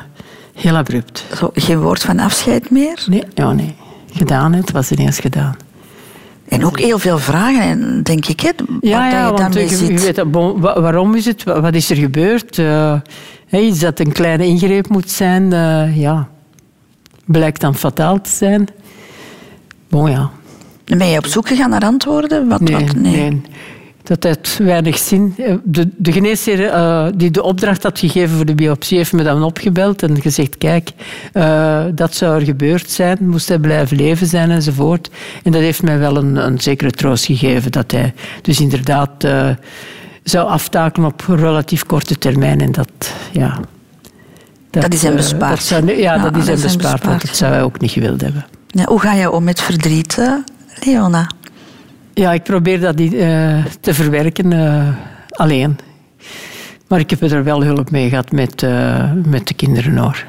heel abrupt. Zo, geen woord van afscheid meer. Nee, ja, nee. Gedaan, hè. het was ineens gedaan. En ook heel veel vragen, en denk ik, hè, Ja, ja want je, weet, waarom is het? Wa- Wat is er gebeurd? Hè, iets dat een kleine ingreep moet zijn, ja, blijkt dan fataal te zijn. Bon, ja. Ben je op zoek gegaan naar antwoorden? Wat, Nee, wat? nee. Dat heeft weinig zin. Eh, De, de geneesheer eh, die de opdracht had gegeven voor de biopsie heeft me dan opgebeld en gezegd, kijk, eh, dat zou er gebeurd zijn, moest hij blijven leven zijn enzovoort. En dat heeft mij wel een, een zekere troost gegeven, dat hij dus inderdaad zou aftakelen op relatief korte termijn. En dat, ja... Dat is hem bespaard. dat zou- ja, dat is hem bespaard, want dat zou hij ook niet gewild hebben. Ja, hoe ga je om met verdriet, Leona? Ja, ik probeer dat niet, eh, te verwerken eh, alleen. Maar ik heb er wel hulp mee gehad met, eh, met de kinderen hoor.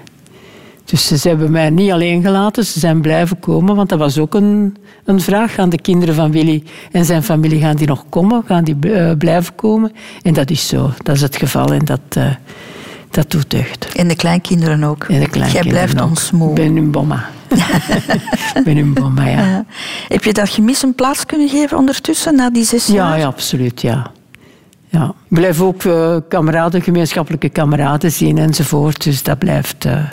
Dus ze hebben mij niet alleen gelaten, ze zijn blijven komen, want dat was ook een, een vraag. Gaan de kinderen van Willy en zijn familie gaan die nog komen? Gaan die blijven komen? En dat is zo, dat is het geval en dat, dat doet deugd. En de kleinkinderen ook. En de kleinkinderen Jij blijft ook. ons moe. Ik ben een bomma. Ik ben een bomma, ja. Ja. Heb je dat gemis een plaats kunnen geven ondertussen, na die zes Ja, jaar? ja, absoluut, ja. ja. Ik blijf ook eh, kameraden, gemeenschappelijke kameraden zien enzovoort. Dus dat blijft, eh,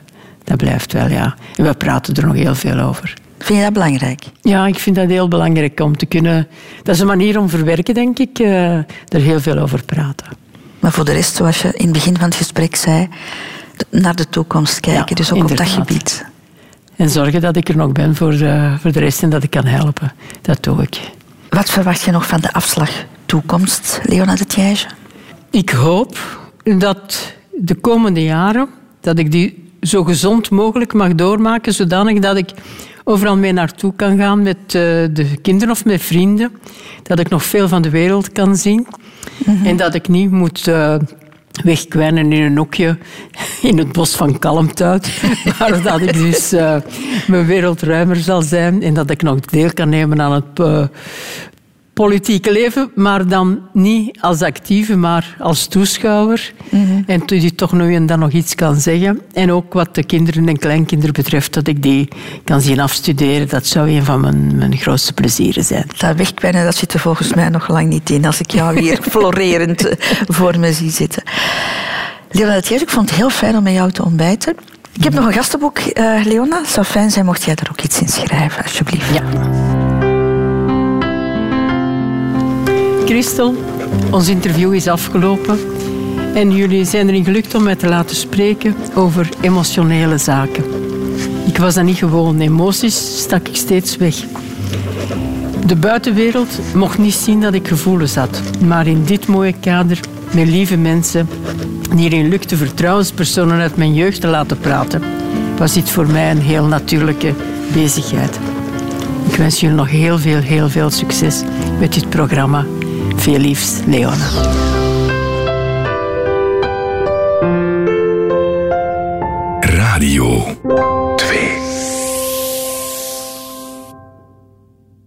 dat blijft wel, ja. En we praten er nog heel veel over. Vind je dat belangrijk? Ja, ik vind dat heel belangrijk om te kunnen... Dat is een manier om verwerken, denk ik, eh, er heel veel over praten. Maar voor de rest, zoals je in het begin van het gesprek zei, naar de toekomst kijken. Ja, dus ook op dat gebied. En zorgen dat ik er nog ben voor, eh, voor de rest en dat ik kan helpen. Dat doe ik. Wat verwacht je nog van de afslag toekomst, Leona de? Ik hoop dat de komende jaren dat ik die zo gezond mogelijk mag doormaken, zodanig dat ik overal mee naartoe kan gaan met eh, de kinderen of met vrienden. Dat ik nog veel van de wereld kan zien. En dat ik niet moet eh, wegkwijnen in een hokje in het bos van Kalmthout. Maar dat ik dus eh, mijn wereld ruimer zal zijn en dat ik nog deel kan nemen aan het eh, politieke leven, maar dan niet als actieve, maar als toeschouwer. En die toch nu en dan nog iets kan zeggen. En ook wat de kinderen en kleinkinderen betreft, dat ik die kan zien afstuderen. Dat zou een van mijn, mijn grootste plezieren zijn. Dat wegkwijnen, dat zit er volgens mij nog lang niet in. Als ik jou hier florerend eh, voor me zie zitten. Leona ik vond het heel fijn om met jou te ontbijten. Ik heb nog een gastenboek, eh, Leona. Het zou fijn zijn mocht jij er ook iets in schrijven, alsjeblieft. Ja. Christel, ons interview is afgelopen. En jullie zijn erin gelukt om mij te laten spreken over emotionele zaken. Ik was dat niet gewoon. Emoties stak ik steeds weg. De buitenwereld mocht niet zien dat ik gevoelens had. Maar in dit mooie kader, met lieve mensen, die erin lukte vertrouwenspersonen uit mijn jeugd te laten praten, was dit voor mij een heel natuurlijke bezigheid. Ik wens jullie nog heel veel, heel veel succes met dit programma. Veel liefs, Leona. Radio 2.